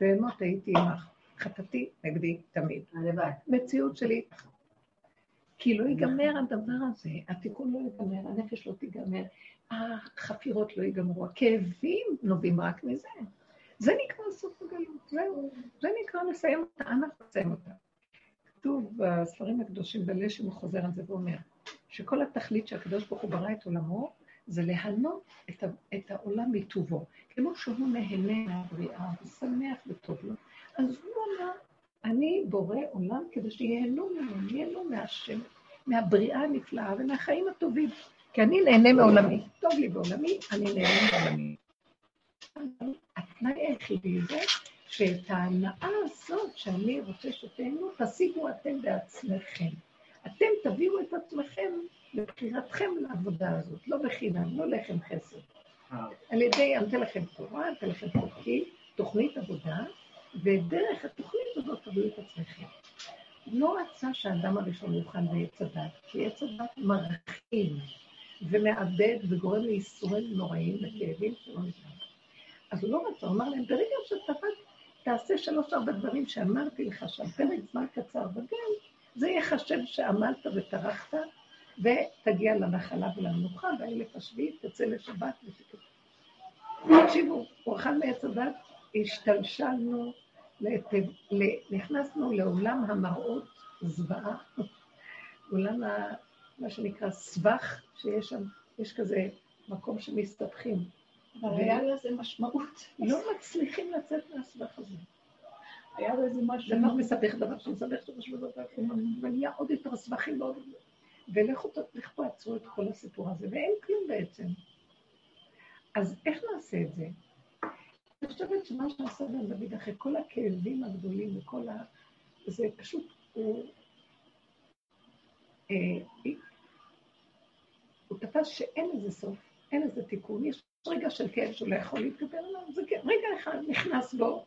באמת הייתי עמך, חטאתי נגדי תמיד. הלוואי. מציאות שלי. כי לא ייגמר הדבר הזה, התיקון לא ייגמר, הנפש לא תיגמר, החפירות לא ייגמרו, הכאבים נובעים רק מזה. זה נקרא סוף הגלות, זהו, זה נקרא לסיים אותה, אנחנו נסיים אותה. כתוב בספרים הקדושים בלשם, הוא חוזר על זה ואומר, שכל התכלית שהקדוש ברוך הוא ברא את עולמו, זה להנות את, את העולם מטובו. כמו שהוא נהנה מהבריאה, ושמח וטוב לו, אז הוא אמר, אני בורא עולם כדי שיהנו ממנו, ייהנו מהשם, מהבריאה הנפלאה ומהחיים הטובים. כי אני נהנה מעולמי. טוב לי בעולמי, אני נהנה מעולמי. התנאי היחידי זה שאת ההנאה הזאת שאני רוצה שתהנו, תשיגו אתם בעצמכם. אתם תביאו את עצמכם לבחירתכם לעבודה הזאת, לא בחינם, לא לחם חסר. על ידי, אני אתן לכם תורה, אני אתן לכם חוקים, תוכנית עבודה, ודרך התוכנית הזאת תביאו את עצמכם. לא רצה שהאדם הראשון יוכל לעץ הדת, כי עץ הדת מרחיב ומאבד וגורם לייסורים נוראים וכאבים שלא נשאר. אז הוא לא רצה, הוא אמר להם, ברגע שאתה תעשה שלוש-ארבע דברים שאמרתי לך שם, פרק זמן קצר, וגם זה ייחשב שעמלת וטרחת, ותגיע לנחלה ולמנוחה, באלף השביעי תצא לשבת ותקרא. תקשיבו, הוא אכל מעץ הדת, השתלשלנו, נכנסנו לעולם המראות זוועה, עולם ה... מה שנקרא סבך, שיש שם, יש כזה מקום שמסתבכים. אבל היה לזה משמעות. לא מצליחים לצאת מהסבך הזה. היה לזה משהו. דבר מסבך דבר שמסבך דבר שמסבך דבר, ונהיה עוד יותר סבכים ועוד... ולכו פה עצרו את כל הסיפור הזה, ואין כלום בעצם. אז איך נעשה את זה? אני חושבת שמה שעשה בן דוד, אחרי כל הכאבים הגדולים וכל ה... זה פשוט, הוא... אה, הוא תפס שאין לזה סוף, אין לזה תיקון, יש רגע של כאב שהוא לא יכול להתגבר עליו, זה רגע אחד נכנס בו,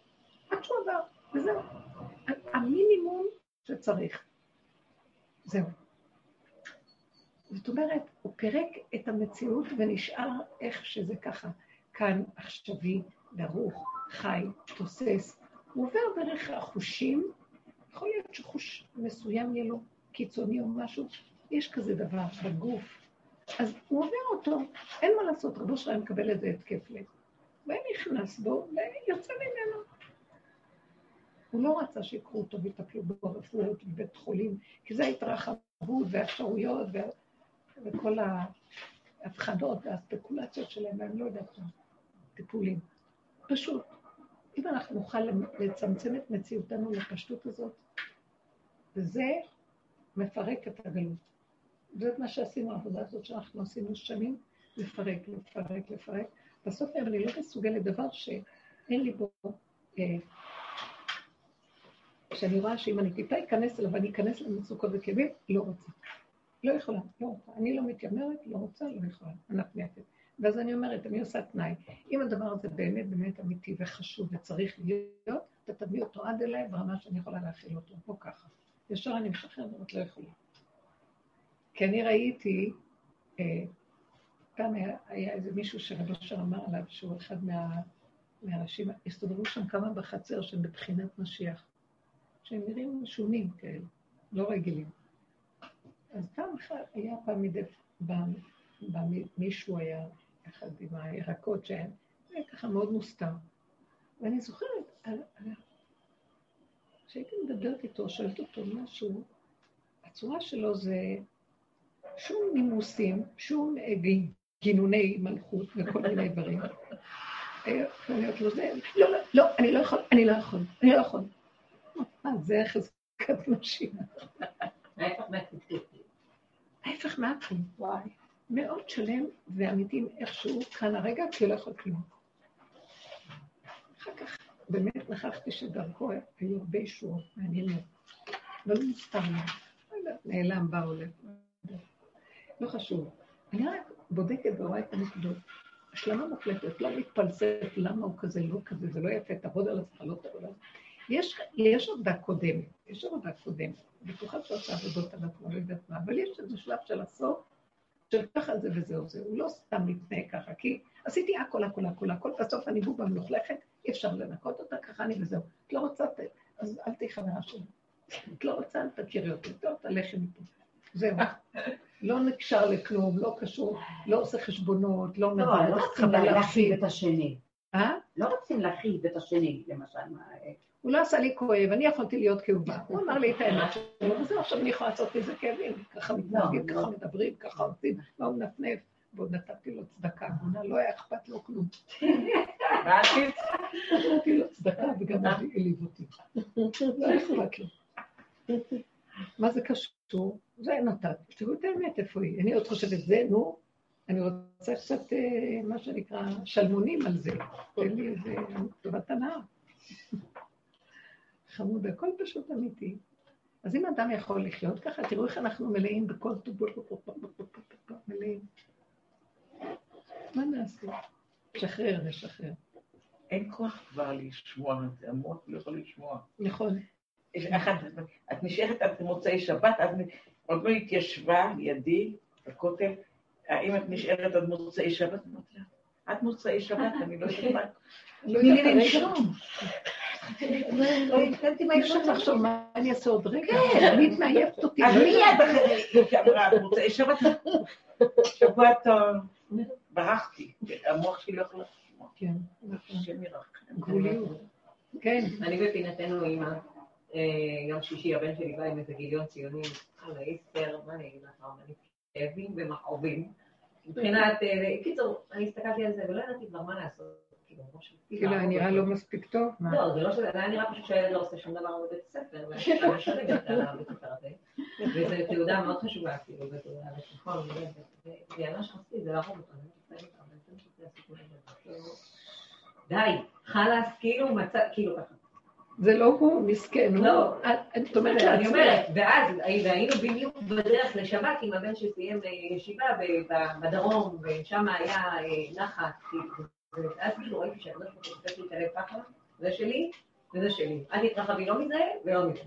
עד שהוא עבר, וזהו. המינימום שצריך. זהו. זאת אומרת, הוא פירק את המציאות ונשאר איך שזה ככה, כאן, עכשווי, דרוך, חי, תוסס. הוא עובר דרך החושים, יכול להיות שחוש מסוים יהיה לו קיצוני או משהו, יש כזה דבר בגוף. אז הוא עובר אותו, אין מה לעשות, רבו שלהם מקבל איזה התקף לב. ונכנס בו ויוצא ממנו. הוא לא רצה שיקחו אותו ויטפלו בו רפואות בבית חולים, כי זה ההתרחבות והאפשרויות וה... וכל ההבחנות והספקולציות שלהם, ואני לא יודעת מה, טיפולים. פשוט, אם אנחנו נוכל לצמצם את מציאותנו לפשטות הזאת, וזה מפרק את הגלות. זה מה שעשינו, העבודה הזאת שאנחנו עשינו שנים, לפרק, לפרק, לפרק. בסוף היום אני לא מסוגלת דבר שאין לי בו, אה, שאני רואה שאם אני טיפה אכנס אליו ואני אכנס למצוקות וכאבים, לא רוצה. לא יכולה, לא רוצה. אני לא מתיימרת, לא רוצה, לא יכולה. ענת מייתת. ואז אני אומרת, אני עושה תנאי. אם הדבר הזה באמת באמת אמיתי וחשוב וצריך להיות, אתה תביא אותו עד אליי ברמה שאני יכולה להכיל אותו, או ככה. ישר אני משחררת, ואת לא יכולה. כי אני ראיתי, אה, פעם היה, היה איזה מישהו שרב אשר אמר עליו, שהוא אחד מה, מהאנשים, הסתובבו שם כמה בחצר שהם בבחינת משיח, שהם נראים משונים כאלה, לא רגילים. אז פעם אחת היה פעם מדי, פעם מישהו היה אחד עם הירקות שהיה, היה ככה מאוד מוסתר. ואני זוכרת, כשהייתי מדברת איתו, שואלת אותו משהו, הצורה שלו זה שום נימוסים, שום אה, גינוני מלכות וכל מיני דברים. אה, ואני אומרת לו, זה, לא, לא, לא, אני לא יכול, אני לא יכול, אני לא יכול. זה חזקת נשים. ההפך מהכול. וואי. מאוד שלם ואמיתי איכשהו כאן הרגע, כי לא יכול כלום. אחר כך באמת נכחתי שדרכו היו הרבה ישועות מעניינות. לא מסתם, לא יודעת, נעלם, בא, הולך. לא חשוב. אני רק בודקת ורואה את הנקודות. השלמה מוחלטת, לא מתפלספת למה הוא כזה, לא כזה, זה לא יפה, תעבוד על עצמך, לא תעבוד על עצמך. יש, יש עבודה קודמת, יש עבודה קודמת. בטוחה שעושה עבודות על עצמו, לא יודעת מה, אבל יש איזה שלב של הסוף, של ככה זה וזהו זה. הוא לא סתם מתנהג ככה, כי עשיתי הכל, הכל, הכל, הכל, בסוף אני בובה מלוכלכת, אי אפשר לנקות אותה, ככה אני וזהו. את לא רוצה, אז אל תהיי חברה שלי. את לא רוצה, אל תכירי אותי, טוב, תלכי מפה. זהו. לא נקשר לכלום, לא קשור, לא עושה חשבונות, לא מבוא, לא רוצים להכאיב את השני. אה? לא רוצים להכאיב את השני, למשל. הוא לא עשה לי כואב, אני יכולתי להיות כאובה. הוא אמר לי את האמת שלו, וזהו, עכשיו אני יכולה לעשות איזה כאבים. ככה מתנהגים, ככה מדברים, ככה עושים, מה הוא מנפנף. ועוד נתתי לו צדקה, לא היה אכפת לו כלום. נתתי לו צדקה וגם העליב אותי. לא היה אכפת לו. מה זה קשור? זה נתת. תראו את האמת, איפה היא. אני עוד חושבת, זה, נו, אני רוצה קצת, אה, מה שנקרא, שלמונים על זה. תן לי איזה טובת הנאה. חמוד, הכל פשוט אמיתי. אז אם אדם יכול לחיות ככה, תראו איך אנחנו מלאים בכל טובות, מלאים. מה נעשה? לשחרר, לשחרר. אין כוח כבר לשמוע, המוח לא יכול לשמוע. נכון. את נשארת עד מוצאי שבת, עוד לא התיישבה לידי בכותל, האם את נשארת עד מוצאי שבת? עד מוצאי שבת, אני לא. לא תני לי. לנשום. לא התחלתי מה אפשר לחשוב, מה אני אעשה עוד רגע? אני מעייפת אותי. אז מיד אחרי שאמרה, עד מוצאי שבת, שבוע טוב. ברחתי, המוח שלי לא יכול לשמוע. כן, נכון. גבוליות. כן, אני בפינתנו אימא, יום שישי הבן שלי בא עם איזה גיליון ציונים על האיסטר, מה אני אגיד לך, רבנית, כאבים ומכאובים. מבחינת, אה, קיצור, אני הסתכלתי על זה ולא ידעתי כבר מה לעשות. כאילו, כמו ש- כאילו, היה נראה לא מספיק טוב. לא, זה לא שזה, זה היה נראה פשוט שהילד לא עושה שום דבר בבית הספר, ואני משלמת על הבית הספר הזה. וזו תעודה מאוד חשובה, כאילו, ותעודה לתיכון, ומה זה להרוג אותו, אני לא אבל זה עם הילד הזה. כאילו, די, חלאס, כאילו, מצא, כאילו ככה. זה לא הוא, מסכן. הוא- לא. את- את אומרת אני. אומרת, ואז והיינו בדיוק בדרך לשבת עם הבן שסיים אה, ישיבה בדרום, ושם היה אה, נחת, ואז כאילו ראיתי שהקדוש ברוך הוא את הלב ככה, זה שלי וזה שלי. אל תתרחבי לא מזה ולא מזה.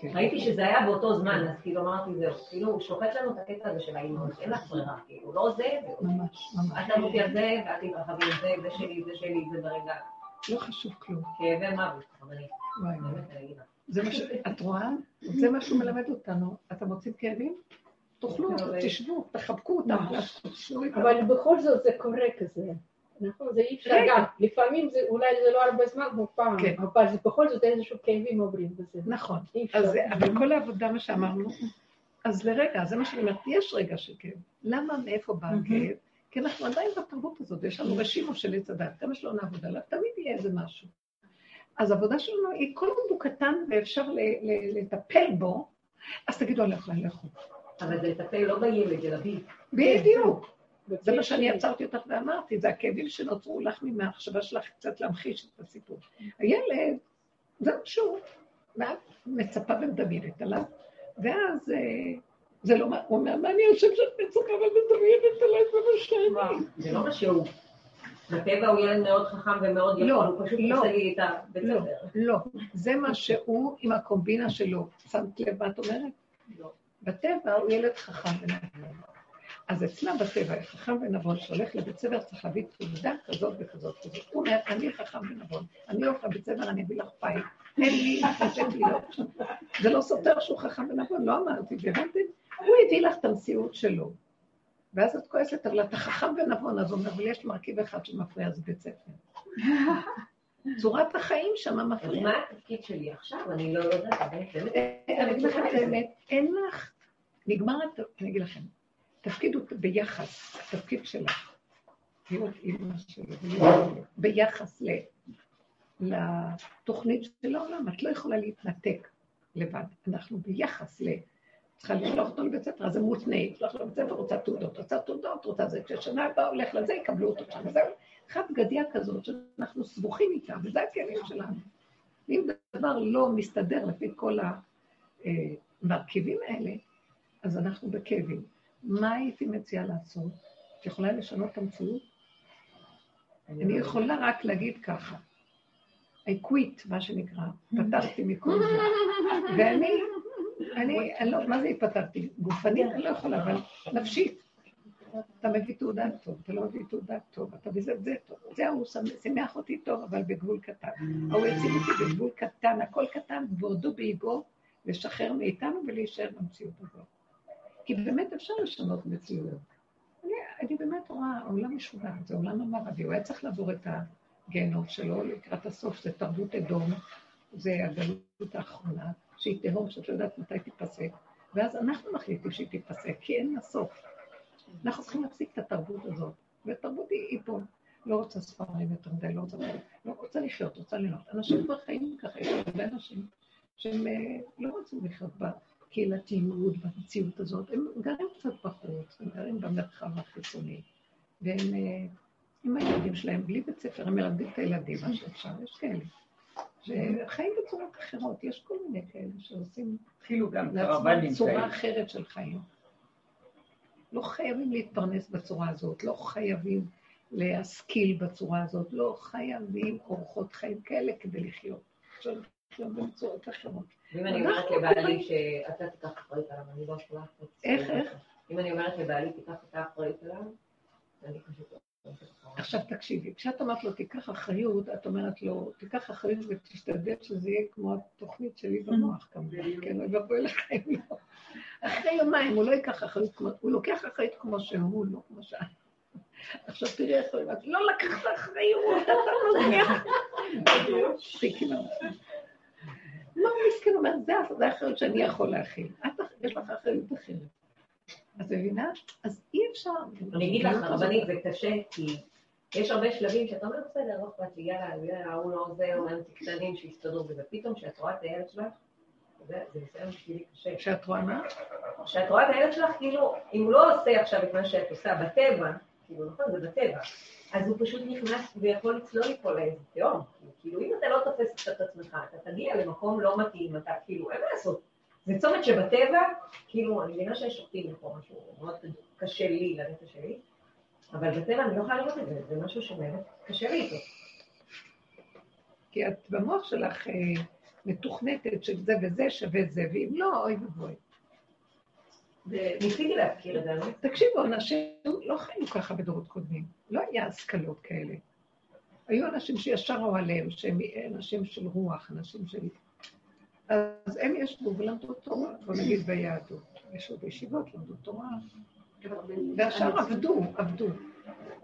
כן. ראיתי שזה היה באותו זמן, אז כאילו אמרתי, זהו, כאילו הוא שוחט לנו את הקטע הזה של האימהות, אין לך ברירה, כאילו, לא זה ולא זה. ממש, ממש. אל תמותי על זה ואל תתרחבי על זה, זה שלי, זה שלי, זה ברגע. לא חשוב כלום. כאבי מוות, רבנית, זה מה ש... את רואה? זה מה שהוא מלמד אותנו. אתם רוצים כאבים? תאכלו, תשבו, תחבקו אותם. אבל בכל זאת זה קורה כזה. נכון, זה אי אפשר רגע. גם. לפעמים זה אולי זה לא הרבה זמן כמו פעם, כן. אבל זה בכל זאת איזשהו כאבים עוברים בזה. נכון. אבל כל העבודה, מה שאמרנו, אז לרגע, זה מה שאני אומרת, יש רגע של כאב. למה, מאיפה בא הכאב? כי אנחנו עדיין בתרבות הזאת, יש לנו רשימו של עץ הדת, כמה שלא נעבוד עליו, תמיד יהיה איזה משהו. אז העבודה שלנו היא, כל עוד הוא קטן ואפשר לטפל בו, אז תגידו עליך לכו. אבל זה לטפל לא בילד, אלא בי. בדיוק. זה מה כן. שאני עצרתי אותך ואמרתי, זה הכאבים שנוצרו לך מהמחשבה שלך קצת להמחיש את הסיפור. הילד, זה משהו, ואת מצפה ומדמיינת עליו, ואז אה, זה לא מה, הוא אומר, מה אני חושב שאת מצפה ומדמיינת עליי, זה מה שאני. זה לא מה שהוא. בטבע הוא ילד מאוד חכם ומאוד לא, יכול, הוא פשוט לא. עושה לי את הבית לא. לא, זה מה שהוא עם הקומבינה שלו. שמת לב מה את אומרת? לא. בטבע הוא ילד חכם ונבון. אז אצלה בטבע, חכם ונבון שהולך לבית ספר צריך להביא תעודה כזאת וכזאת כזאת. הוא אומר, אני חכם ונבון, אני הולך לבית ספר, אני אביא לך פייל. אין לי, לתת לי לא. זה לא סותר שהוא חכם ונבון, לא אמרתי, והבנתם? הוא הביא לך את המציאות שלו. ואז את כועסת, אבל אתה חכם ונבון, אז הוא אומר, אבל יש מרכיב אחד שמפריע, זה בית ספר. צורת החיים שם מפריעה. מה התפקיד שלי עכשיו? אני לא יודעת. אני אגיד לכם את האמת, אין לך, נגמר, אני אגיד לכם, תפקיד הוא ביחס, התפקיד שלך, להיות אימא שלו, ביחס לתוכנית של העולם, את לא יכולה להתנתק לבד, אנחנו ביחס ל... צריכה לשלוח אותו לבית ספר, אז זה מותנה, לשלוח אותו לבית ספר, רוצה תעודות, רוצה תעודות, רוצה זה, כששנה הבאה הולך לזה, יקבלו אותו שם, וזהו, אחת בגדיה כזאת שאנחנו סבוכים איתה, וזה הכלים שלנו. ואם דבר לא מסתדר לפי כל המרכיבים האלה, אז אנחנו בכאבים. מה הייתי מציעה לעשות? את יכולה לשנות את המציאות? אני יכולה רק להגיד ככה, I quit, מה שנקרא, פתרתי מכל זה. ואני, אני, לא, מה זה התפטרתי? גופנית אני לא יכולה, אבל נפשית. אתה מביא תעודה טוב, אתה לא מביא תעודה טוב, אתה בזה וזה טוב. זהו, הוא שמח- שימח אותי טוב, אבל בגבול קטן. ההוא הציל אותי בגבול קטן, הכל קטן, ועודו באיבו, לשחרר מאיתנו ולהישאר במציאות הזאת. כי באמת אפשר לשנות מציאות. אני, אני באמת רואה, העולם משוגע, זה עולם המערבי, הוא היה צריך לעבור את הגיהנום שלו לקראת הסוף, זה תרבות אדום, זה הגלות האחרונה, שהיא תהום שאת לא יודעת מתי תיפסק, ואז אנחנו מחליטים שהיא תיפסק, כי אין לה סוף. אנחנו צריכים להפסיק את התרבות הזאת, והתרבות היא, פה. לא רוצה ספרים יותר מדי, לא רוצה, לא רוצה לחיות, רוצה ליהנות. אנשים כבר חיים ככה, יש הרבה אנשים שהם אה, לא רוצים לחיות בקהילתיות, במציאות הזאת, הם גרים קצת בחוץ, הם גרים במרחב החיצוני, והם אה, עם הילדים שלהם, בלי בית ספר, הם מלמדים את הילדים מה שאפשר, יש כאלה. שחיים בצורות אחרות, יש כל מיני כאלה שעושים גם לעצמם צורה. אחרת של חיים. לא חייבים להתפרנס בצורה הזאת, לא חייבים להשכיל בצורה הזאת, לא חייבים אורחות חיים כאלה כדי לחיות. אפשר לחיות בצורות אחרות. ואם אני אומרת לבעלי שאתה תיקח אחריות עליו, אני לא יכולה לעשות את זה. איך, איך? אם אני אומרת לבעלי תיקח את האחריות עליו, אני פשוט לא. עכשיו תקשיבי, כשאת אמרת לו תיקח אחריות, את אומרת לו, תיקח אחריות ותשתדל שזה יהיה כמו התוכנית שלי במוח כמובן, כן, אוי ואבוי לך אם לא. אחרי יומיים הוא לא ייקח אחריות כמו, הוא לוקח אחריות כמו שהוא, לא כמו שאת. עכשיו תראי איך הוא אומר, לא לקחת אחריות, אתה לא לו. לא, מסכן, הוא אומר, זה האחריות שאני יכול להכיל. יש לך אחריות אחרת. את מבינה? אז אי אפשר. אני אגיד לך, רבנית, זה קשה, כי יש הרבה שלבים שאתה אומר, בסדר, לא אכפת לי, יאללה, יאללה, הוא לא עוזר, הוא אנטי קטנים שיסתדרו בזה. פתאום כשאת רואה את הילד שלך, זה ניסיון בשבילי קשה. כשאת רואה מה? כשאת רואה את הילד שלך, כאילו, אם הוא לא עושה עכשיו את מה שאת עושה בטבע, כאילו, נכון, זה בטבע, אז הוא פשוט נכנס ויכול לצלול ליפול לאיזה תהום. כאילו, אם אתה לא תופס את עצמך, אתה תגיע למקום לא מתאים, אתה כאילו, אין מה לעשות. זה צומת שבטבע, כאילו, אני מבינה שיש שופטים פה משהו מאוד קשה לי, לנפש שלי, אבל בטבע אני לא יכולה לראות את זה, זה משהו שבאמת קשה לי איתו. כי את במוח שלך אה, מתוכנתת של זה וזה שווה זה, ואם לא, אוי ואבוי. ניסיתי להזכיר את זה, אבל תקשיבו, אנשים לא חיו ככה בדורות קודמים. לא היה השכלות כאלה. היו אנשים שישר אוהליהם, שהם אנשים של רוח, אנשים של... אז הם ישבו ולמדו תורה, בוא נגיד ביהדות. ישבו בישיבות, למדו תורה, והשאר עבדו, עבדו.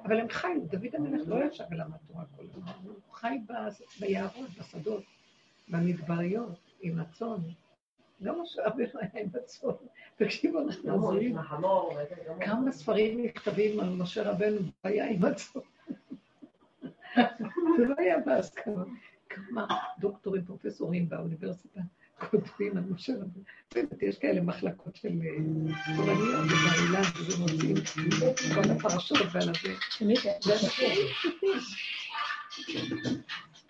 אבל הם חיו, דוד המלך לא ישב ולמד תורה כל הזמן, הוא חי ביערות, בשדות, במדבריות, עם הצאן. גם משה רבינו היה עם הצאן. תקשיבו, אנחנו לא עוזרים. לא. כמה ספרים נכתבים על משה רבנו היה עם הצאן. זה לא היה בהסכמה. כמה דוקטורים, פרופסורים באוניברסיטה כותבים על משה רבנו. באמת, יש כאלה מחלקות של אה, תורניות בבר אילן, וזה מוצאים כל הפרשות ועל הזה.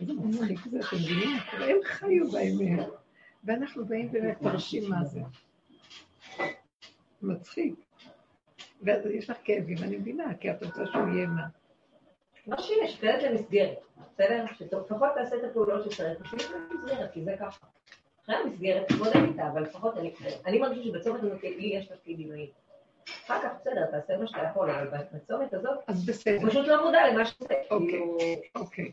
איזה מצחיק זה, אתם מבינים? הם חיו באמת, ואנחנו באים באמת פרשים מה זה. מצחיק. ואז יש לך כאבים, אני מבינה, כי את רוצה שהוא יהיה מה. לא שיש, תלת למסגרת, בסדר? שלפחות תעשה את הפעולות שצריך, תשאיר את המסגרת, כי זה ככה. אחרי המסגרת, תתמודד איתה, אבל לפחות אני, אני מרגישה שבצומת הזאת לי יש תפקיד עילאי. אחר כך בסדר, תעשה מה שאתה יכול, אבל בצומת הזאת, אז הוא בסדר, פשוט לא מודע למה עושה. אוקיי. כאילו, אוקיי.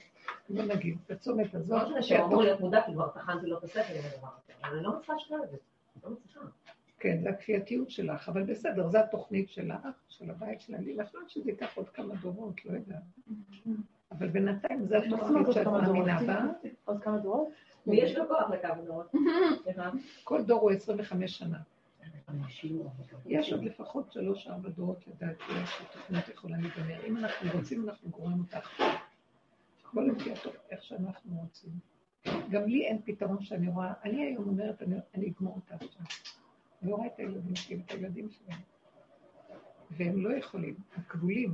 בוא נגיד, בצומת לא הזאת, משנה שהוא אמור להיות מודע, כי כבר טחנתי לו את השכל עם הדבר הזה. אבל אני לא מצליחה לשמוע את זה. לא מצליחה. כן, זה הכפייתיות שלך, אבל בסדר, זו התוכנית שלך, של הבית של אני, יכול להיות שזה ייקח עוד כמה דורות, לא יודעת. אבל בינתיים זו התוכנית שאת כמה מאמינה דורות? בה. עוד כמה דורות? ויש לו כוח לכמה דורות. כל דור הוא 25 שנה. יש עוד לפחות שלוש-ארבע דורות לדעתי, שהתוכנית יכולה להיגמר. אם אנחנו רוצים, אנחנו גורמים אותה עכשיו. כל לפי איך שאנחנו רוצים. גם לי אין פתרון שאני רואה, אני היום אומרת, אני, אני אגמור אותה עכשיו. אני לא רואה את הילדים שלי, את הילדים שלהם. והם לא יכולים, הם כבולים.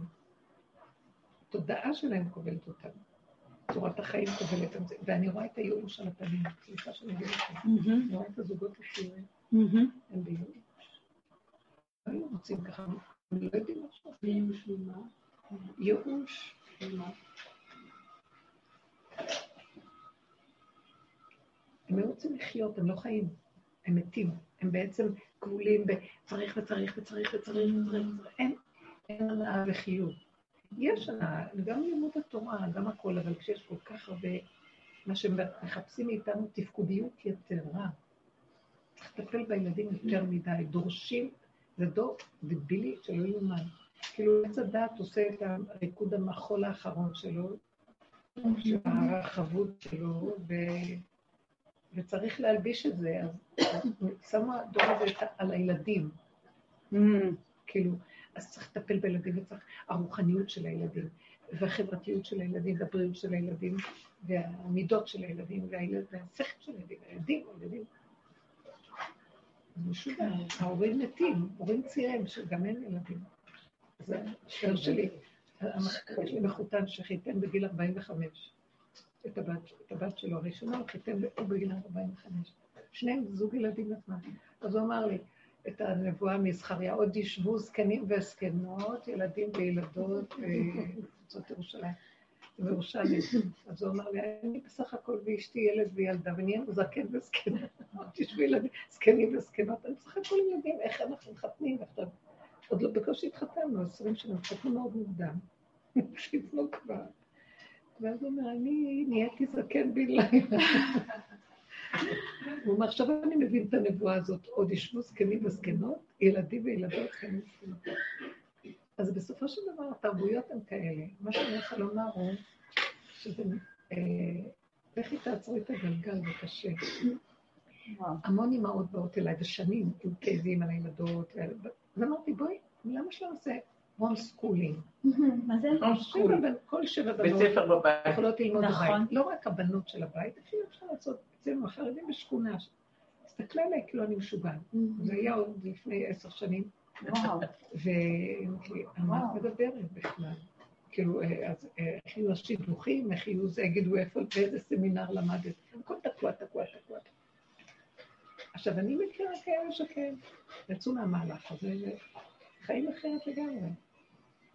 התודעה שלהם כובלת אותם. צורת החיים כובלת את זה, ואני רואה את הייאוש על הפנים. סליחה שאני אגיד לכם. אני רואה את הזוגות הצעירים. הם בייאוש. לא היו רוצים ככה, הם לא יודעים. ייאוש ממה? ייאוש. הם לא רוצים לחיות, הם לא חיים. הם מתים. הם בעצם כבולים בצריך וצריך וצריך וצריך וצריך. אין, אין הנאה וחיות. יש הנאה, גם לימוד התורה, גם הכל, אבל כשיש כל כך הרבה, מה שמחפשים מאיתנו תפקודיות יתרה. צריך לטפל בילדים יותר מדי, דורשים, זה דור דבילי שלא יאומן. כאילו עץ הדת עושה את הריקוד המחול האחרון שלו, של הרחבות שלו, ו... וצריך להלביש את זה, אז שמו הדור הזה על הילדים, כאילו, אז צריך לטפל בילדים וצריך, הרוחניות של הילדים, והחברתיות של הילדים, והבריאות של הילדים, והמידות של הילדים, והשכל של הילדים, הילדים, הילדים. זה משוגע, ההורים מתים, הורים צעירים, שגם אין ילדים. זה השאר שלי, יש לי מחותן שחיתן בגיל 45. את הבת, את הבת שלו הראשונה, הוא חיתן בגיל 45. שניהם זוג ילדים עצמם. אז הוא אמר לי את הנבואה מזכריה, עוד ישבו זקנים וזקנות, ילדים וילדות בקבוצות ירושלים, בירושלים. אז הוא אמר לי, אני בסך הכל ואשתי ילד וילדה, ונהיינו זקן וזקנה. תשבו ילדים, זקנים וזקנות, אני בסך הכל ילדים, איך אנחנו מחתנים עכשיו? עוד לא בקושי התחתנו, 20 שנה, התחתנו מאוד מוקדם. שיפנו כבר. ואז הוא אומר, אני נהייתי זקן בן לילה. הוא אומר, עכשיו אני מבין את הנבואה הזאת, עוד ישבו זקנים וזקנות, ילדים וילדות כאלה זקנות. אז בסופו של דבר התרבויות הן כאלה. מה שאני רוצה לומר הוא שזה... אה, לכי תעצרי את הגלגל, זה קשה. המון אמהות באות אליי, ושנים עם כאבים על הילדות, ואמרתי, בואי, למה שלא נעשה homeschooling? מה זה? כל שבע בית בנות ספר בבית. יכולות ללמוד נכון. בבית. לא רק הבנות של הבית, אפילו אפשר לעשות אצלנו החרדים בשכונה. תסתכלי עליי כאילו אני משוגעת. זה היה עוד לפני עשר שנים, וואו. ואמרתי לי, על מה את מדברת בכלל? כאילו, אה, אז אה, איך יהיו השידוכים, איך יהיו זה, יגידו איפה, באיזה סמינר למדת. הכל תקוע, תקוע, תקוע. עכשיו, אני מכירה כאלה שכן, יצאו מהמהלך הזה, וחיים אחרת לגמרי.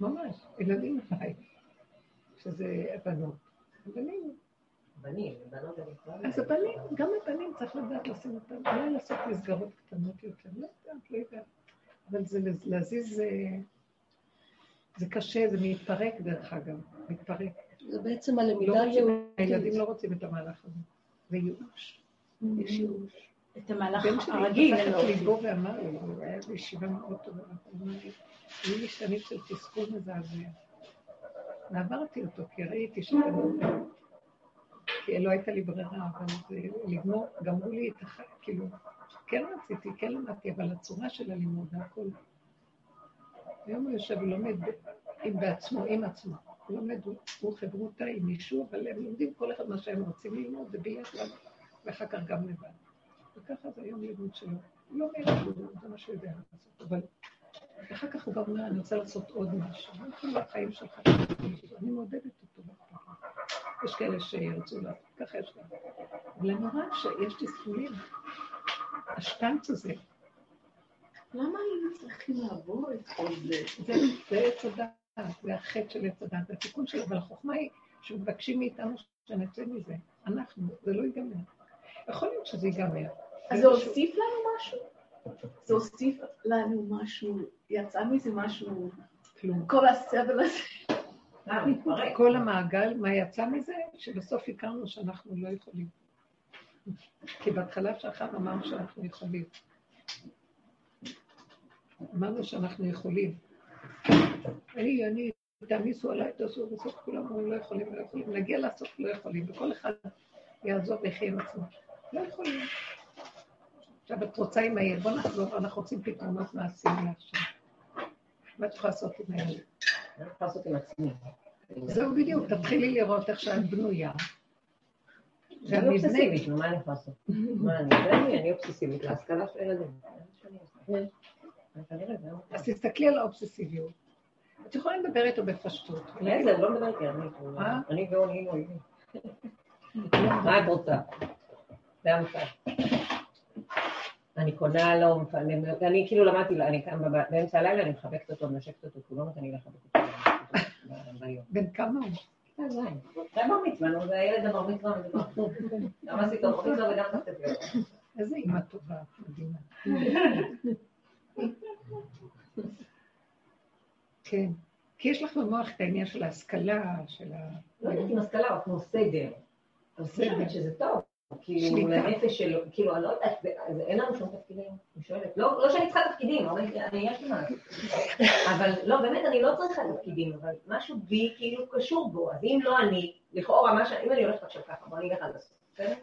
ממש, ילדים בבית, שזה הבנות. הבנים. בנים, בנות אני כבר... אז הבנים, גם הבנים צריך לדעת לשים אותם, אולי לעשות מסגרות קטנות יותר, לא יודעת, לא יודעת. אבל זה להזיז, זה, זה קשה, זה מתפרק דרך אגב, מתפרק. זה בעצם לא הלמידה רוצים, היהודית. הילדים לא רוצים את המהלך הזה. זה ייאוש, יש ייאוש. את המהלך הבן שלי הרגיל. לא עושים. ליבו ואמר לי, הוא היה בישיבה מאוד טובה, הוא אמר לי, היו לי שנים של תסכול מזעזע. ועברתי אותו, כי ראיתי שכנראה, כי לא הייתה לי ברירה, אבל זה לגמור, גמרו לי את החיים, כאילו, כן רציתי, כן למדתי, אבל הצורה של הלימוד, הכל. היום הוא יושב ולומד עם בעצמו, עם עצמו. הוא לומד, הוא- חברותא עם מישהו, אבל הם לומדים כל אחד מה שהם רוצים ללמוד, זה ביחד, ואחר כך גם לבד. וככה זה היום לימוד שלו. הוא לא כלום, זה מה שהוא יודע לעשות, אבל אחר כך הוא גם אומר, אני רוצה לעשות עוד משהו. לא כאילו החיים שלך, אני מעודדת אותו. יש כאלה שירצו לעשות, ככה יש גם. אבל אני רואה שיש תסכולים. השטנץ הזה, למה היינו צריכים לעבור את כל זה? זה עץ הדעת, זה החטא של עץ הדעת, זה התיקון שלו, אבל החוכמה היא שמבקשים מאיתנו שנצא מזה. אנחנו, זה לא ייגמר. יכול להיות שזה ייגמר. אז זה הוסיף לנו משהו? זה הוסיף לנו משהו, יצא מזה משהו, כלום. כל הסבל הזה. אה. כל המעגל, מה יצא מזה? שבסוף הכרנו שאנחנו לא יכולים. כי בהתחלה שאחר אמרנו שאנחנו יכולים. אמרנו שאנחנו יכולים. אני, אני, תעמיסו עליי, תעשו, בסוף כולם אומרים לא יכולים, לא יכולים. נגיע לסוף לא יכולים, וכל אחד יעזוב ויחיה עם עצמו. לא יכולים. עכשיו את רוצה עם הילד, בוא נחזור, אנחנו רוצים פתרונות מעשיים לעכשיו. מה את יכולה לעשות עם הילד? אני יכולה לעשות עם עצמי. זהו בדיוק, תתחילי לראות איך שאת בנויה. אני והמבנה, אובססיבית, מה אני יכולה לעשות? מה, אני אני- אני אובססיבית להשכלה של ילדים. לא- אז תסתכלי על האובססיביות. את יכולה לדבר איתו בפשטות. הוא לא מדבר איתי, אני? אני נהיינו אויבים. מה את רוצה? המצב. אני קונה לו, מפעלים- אני כאילו למדתי, אני קם באמצע הלילה, אני מחבקת אותו, מנשקת אותו, הוא לא נותן לי לחבק אותו ביום. בן כמה הוא? כיתה ז'. זה בר מצווה, נו, זה הילד הבר מצווה מדובר. גם עשית בר מצווה וגם אותו. איזה אימא טובה, מדהימה. כן. כי יש לך במוח את העניין של ההשכלה, של ה... לא יודעת אם השכלה, אבל כמו סדר. אני סדר. שזה טוב. כאילו. לנפש שלו, כאילו, אני לא יודעת, אין לנו שום תפקידים, אני שואלת. לא לא שאני צריכה תפקידים, אבל אני, יש לי מה. אבל לא, באמת, אני לא צריכה תפקידים, אבל משהו בי כאילו קשור בו. אז אם לא אני, לכאורה, מה ש... אם אני הולכת עכשיו ככה, בוא אני אלך עד הסוף, בסדר?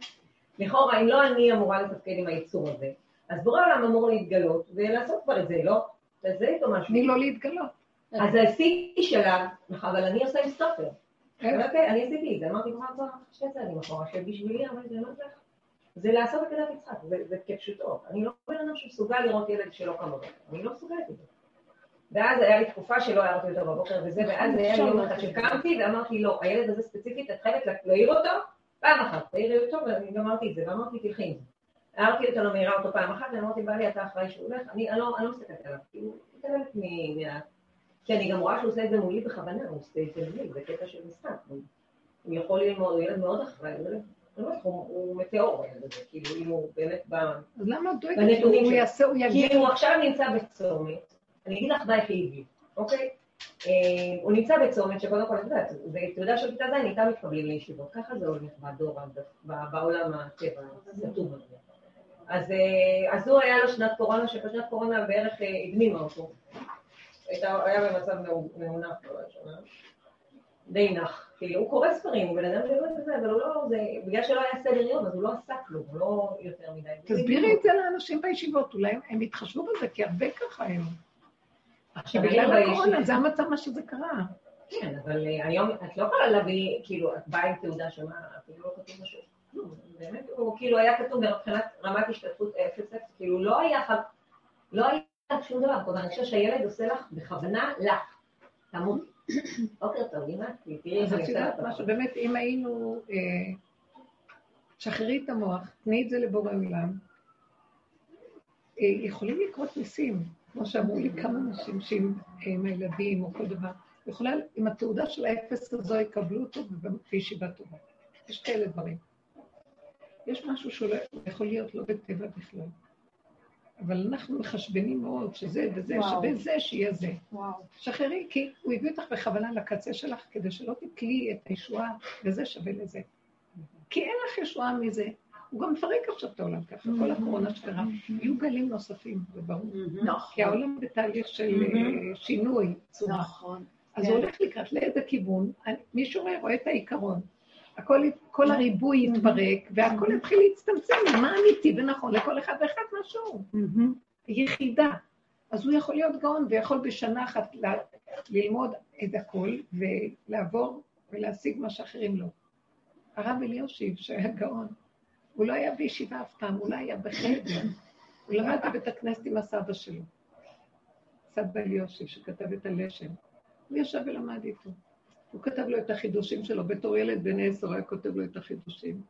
לכאורה, אם לא אני אמורה לתפקד עם היצור הזה, אז בורא העולם אמור להתגלות ולעשות כבר את זה, לא? תעשה איתו משהו. תני לו להתגלות. אז עשיתי שלב, אבל אני עושה עם סטופר. אני עשיתי את זה, אמרתי כבר כבר שתי צעדים אחורה, שבשבילי, אבל זה לא זה. זה לעשות את כדת יצחק, זה- כפשוטו. אני לא בן אדם שמסוגל לראות ילד שלא בבוקר, אני לא מסוגלת את זה. ואז היה לי תקופה שלא הערתי אותו בבוקר וזה, ואז היה לי יום אחד שקמתי ואמרתי, לא, הילד הזה ספציפית, את חייבת להעיר אותו פעם אחת, תעירי אותו, ואני גמרתי את זה, ואמרתי, תלכי עם זה. הערתי אותו, לא מעירה אותו פעם אחת, ואמרתי, בעלי, אתה אחראי שהוא הולך, אני לא לא מסתכלת עליו, כאילו, מתעלמת. מה- כי אני גם רואה שהוא עושה את זה מולי בכוונה, הוא עושה את זה מולי, זה קטע של משחק. הוא- יכול ללמוד, הוא ילד מאוד אחראי, הוא לא מטאור, כאילו, אם הוא באמת בא... אז למה את דואגת בנתונים שלו. יגיע? כי הוא עכשיו נמצא בצומת, אני אגיד לך מה הכאיב לי, אוקיי? אה, הוא נמצא בצומת שקודם כל, את יודעת, זה תעודה של כיתה ז', איתם מתקבלים לישיבות, ככה זה הולך בדור, בעולם הטבע, הסתום הזה. אז, אה, אז הוא היה לו שנת קורונה, שבשנת קורונה בערך אה, הדמימה אותו. היה במצב מאו- מאונח, לא ראשונה. די נח. כאילו, הוא קורא ספרים, הוא בן אדם שלא את זה, אבל הוא לא, זה, בגלל שלא היה סדר יום, אז הוא לא עשה כלום, הוא לא יותר מדי. תסבירי את זה לאנשים בישיבות, אולי הם- יתחשבו בזה, כי הרבה ככה הם. עכשיו, שבגלל אני הקורונה זה המצב מה שזה קרה. כן, אבל אה, היום את לא יכולה להביא, כאילו, את באה עם תעודה שמה, אפילו לא כתוב משהו. כלום, באמת, הוא כאילו היה כתוב מבחינת רמת השתתפות אפס אפס, כאילו לא היה, לא היה שום דבר, כלומר, אני חושבת שהילד עושה לך בכוונה לך, תמות. בוקר טוב, אמא, תראי איך אני עושה לך. משהו, באמת, אם היינו, אה, שחררי את המוח, תני את זה לבורא עולם, אה, יכולים לקרות ניסים, כמו שאמרו לי כמה אנשים שעם עם הילדים או כל דבר, יכולה, עם התעודה של האפס הזו יקבלו אותו בישיבה טובה. יש כאלה דברים. יש משהו שהוא לא- יכול להיות לא בטבע בכלל. אבל אנחנו מחשבנים מאוד שזה וזה וואו. שווה זה שיהיה זה. וואו. שחררי, כי הוא הביא אותך בכוונה לקצה שלך, כדי שלא תתלי את הישועה, וזה שווה לזה. כי אין לך ישועה מזה. הוא גם מפרק עכשיו את העולם ככה, כל הקורונה שקרה. יהיו גלים נוספים, זה ברור. נכון. כי העולם בתהליך של אה, שינוי צורה. נכון. אז הוא הולך לקראת לאיזה כיוון, מישהו רואה את העיקרון. הכל, כל הריבוי יתפרק, והכל יתחיל להצטמצם, מה אמיתי ונכון לכל אחד ואחד משהו. יחידה. אז הוא יכול להיות גאון ויכול בשנה אחת ללמוד את הכל ולעבור ולהשיג מה שאחרים לא. הרב אליושיב, שהיה גאון, הוא לא היה בישיבה אף פעם, הוא לא היה בחדר. הוא למד בבית הכנסת עם הסבא שלו, סבא אליושיב, שכתב את הלשם. הוא ישב ולמד איתו. הוא כתב לו את החידושים שלו, בתור ילד בן עשר היה כותב לו את החידושים.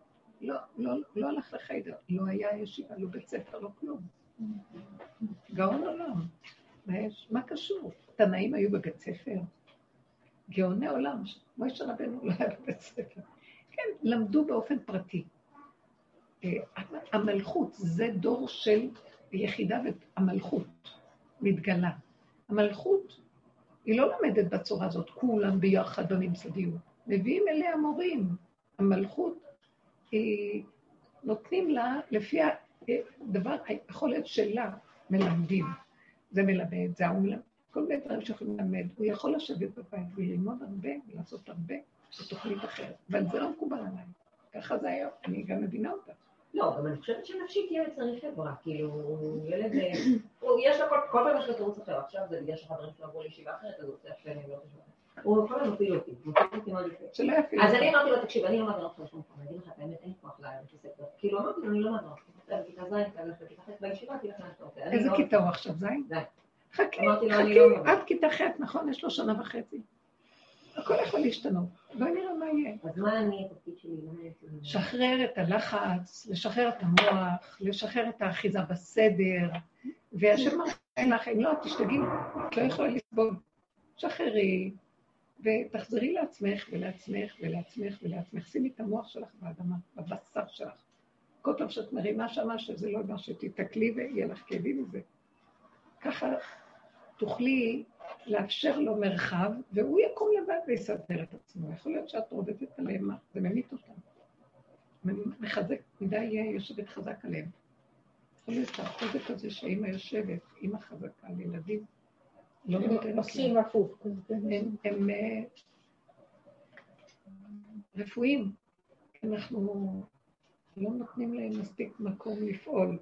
לא, לא, לא הלך לחיידר, לא היה ישיבה, לא בית ספר, לא כלום. גאון עולם. מה קשור? תנאים היו בבית ספר? גאוני עולם, מוישה רבנו לא היה בבית ספר. כן, למדו באופן פרטי. אה, המלכות, זה דור של יחידה והמלכות מתגלה. המלכות, היא לא לומדת בצורה הזאת, כולם ביחד בממסדיות. מביאים אליה מורים. המלכות, היא, נותנים לה, לפי הדבר, היכולת שלה, מלמדים. זה מלמד, זה ההוא מלמד. כל מיני דברים שיכולים ללמד. הוא יכול לשבת בבית וללמוד הרבה ולעשות הרבה בתוכנית אחרת. אבל זה לא מקובל עליי. ככה זה היה, אני גם מבינה אותה. לא, אבל אני חושבת שנפשית ילד צריך חברה, כאילו, ילד, אה, יש לו כל פעם יש לו תירוץ אחר, עכשיו זה בגלל שהחברים שלו עברו לישיבה אחרת, אז הוא רוצה שאני לא חושבת. הוא כל הזמן מפיל אותי, הוא מפיל אותי מאוד יפה. אז אני אמרתי לו, תקשיב, אני לא מעבירה אותך לשום מקום, אני אגיד לך את האמת, אין כוח לבית הספר. כאילו, אמרתי לו, אני לא מעבירה אותך. בכיתה ז', לכיתה ח' בישיבה, תלך לאן שאתה רוצה. איזה כיתה הוא עכשיו, ז'? חכי, חכי, לא. עד כיתה ח', נכון? יש לו שנה וחצי. הכל יכול להשתנות. בואי נראה מה יהיה. אז מה אני, התפקיד שלי? לשחרר את הלחץ, לשחרר את המוח, לשחרר את האחיזה בסדר, והשם אמר אין לך, אם לא, תשתגעי, את לא יכולה לסבול. שחררי, ותחזרי לעצמך ולעצמך ולעצמך ולעצמך. שימי את המוח שלך באדמה, בבשר שלך. כל פעם שאת מרימה שמה, שזה לא מה שתתקלי ויהיה לך כאבים מזה. ככה תוכלי לאפשר לו מרחב, והוא יקום לבד ויסדר את עצמו. יכול להיות שאת רודפת עליהם? זה ממית אותם. מחזק, מדי יושבת חזק עליהם. יכול להיות שהחוזק הזה שאימא יושבת, אימא חזקה על ילדים, לא נותנת להם. הם, אה, רפואיים. אנחנו לא נותנים להם מספיק מקום לפעול.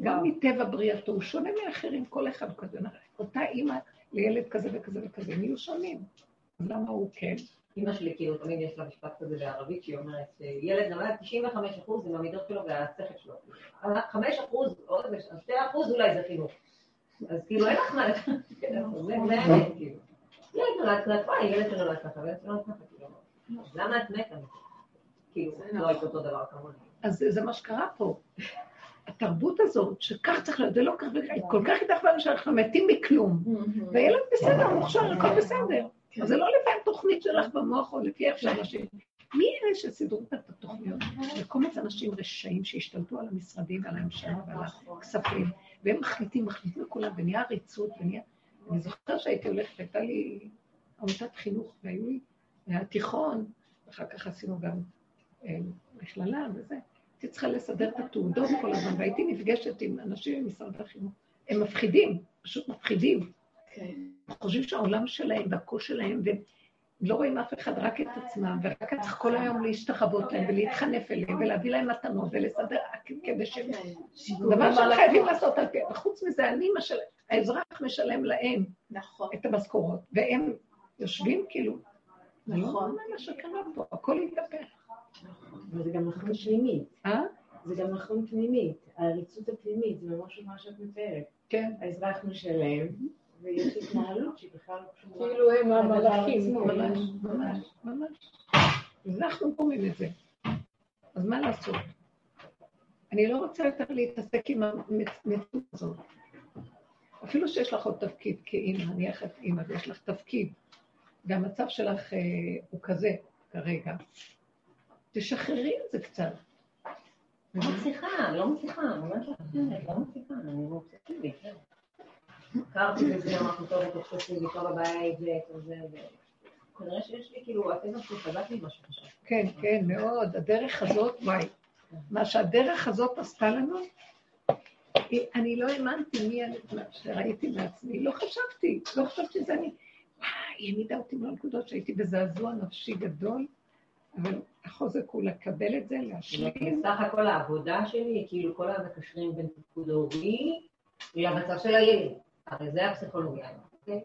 גם מטבע בריאתו, הוא שונה מאחרים, כל אחד הוא כזה. אותה אימא לילד כזה וכזה וכזה, הם יהיו שונים. אז למה הוא כן? אמא שלי, כאילו, תמיד יש לה משפט כזה בערבית, שהיא אומרת, ילד נולד 95 אחוז עם המידות שלו והשכל שלו. 5 אחוז, עוד 2 אחוז אולי זה חינוך. אז כאילו, אין לך מה לדעת. זה זה האמת, כאילו. ילד נולד ככה, ילד שנולד ככה, וילד שנולד ככה, כאילו. למה את מתה? כאילו, לא היית אותו דבר כמוני. אז זה, זה מה שקרה פה. התרבות הזאת, שכך צריך להיות, זה לא כך וכך, היא כל כך התאכבנו שאנחנו מתים מכלום. והילד בסדר, מוכשר, הכל בסדר. אז זה לא לפי התוכנית שלך במוח או לפי איך שאנשים... מי אלה שסידרו את התוכניות? וקומץ אנשים רשעים שהשתלטו על המשרדים ועל הממשלה ועל הכספים, והם מחליטים, מחליטים לכולם, ונהיה עריצות, ונהיה... אני זוכרת שהייתי הולכת, הייתה לי עמותת חינוך, והיו לי, היה תיכון, אחר כך עשינו גם אה, מכללה וזה. הייתי צריכה לסדר את התעודות כל הזמן, והייתי נפגשת עם אנשים ממשרד החינוך. הם מפחידים, פשוט מפחידים. כן. חושבים שהעולם שלהם והכוש שלהם, והם לא רואים אף אחד, רק את עצמם, ורק צריך כל היום להשתחוות להם ולהתחנף אליהם ולהביא להם מתנות ולסדר, כדי שהם... דבר שהם חייבים לעשות על פי... וחוץ מזה, אני משלם, האזרח משלם להם נכון, את המשכורות, והם יושבים כאילו, נכון. נכון, מה שקרה פה, הכל התהפך. וזה גם נכון פנימית. אה? זה גם נכון פנימית. העריצות הפנימית, זה ממש מה שאת מתארת. כן. האזרח משלם, ויש התנהלות שהיא בכלל לא קשורה. כאילו הם המלאכים. ממש, ממש, ממש. אנחנו קוראים את זה. אז מה לעשות? אני לא רוצה יותר להתעסק עם המציאות הזאת. אפילו שיש לך עוד תפקיד כאימא, נניח את אימא ויש לך תפקיד, והמצב שלך אה, הוא כזה כרגע, תשחררי את זה קצת. לא מצליחה, לא מצליחה, אני אומרת לך, לא מצליחה, אני אובססיבית. הכרתי בזה, אמרתי טוב, את אובססיבית, טוב הבית, וזה, כנראה שיש לי, כאילו, הטבע שלי חזק לי משהו חשוב. כן, כן, מאוד. הדרך הזאת, וואי, מה שהדרך הזאת עשתה לנו, אני לא האמנתי מי שראיתי מעצמי, לא חשבתי, לא חשבתי שזה אני. וואי, העמידה אותי בנקודות שהייתי בזעזוע נפשי גדול, אבל החוזק הוא לקבל את זה, להשלים. בסך הכל העבודה שלי היא כאילו כל המקשרים בין תפקוד הורי למצב של הילד. הרי זה הפסיכולוגיה. אוקיי?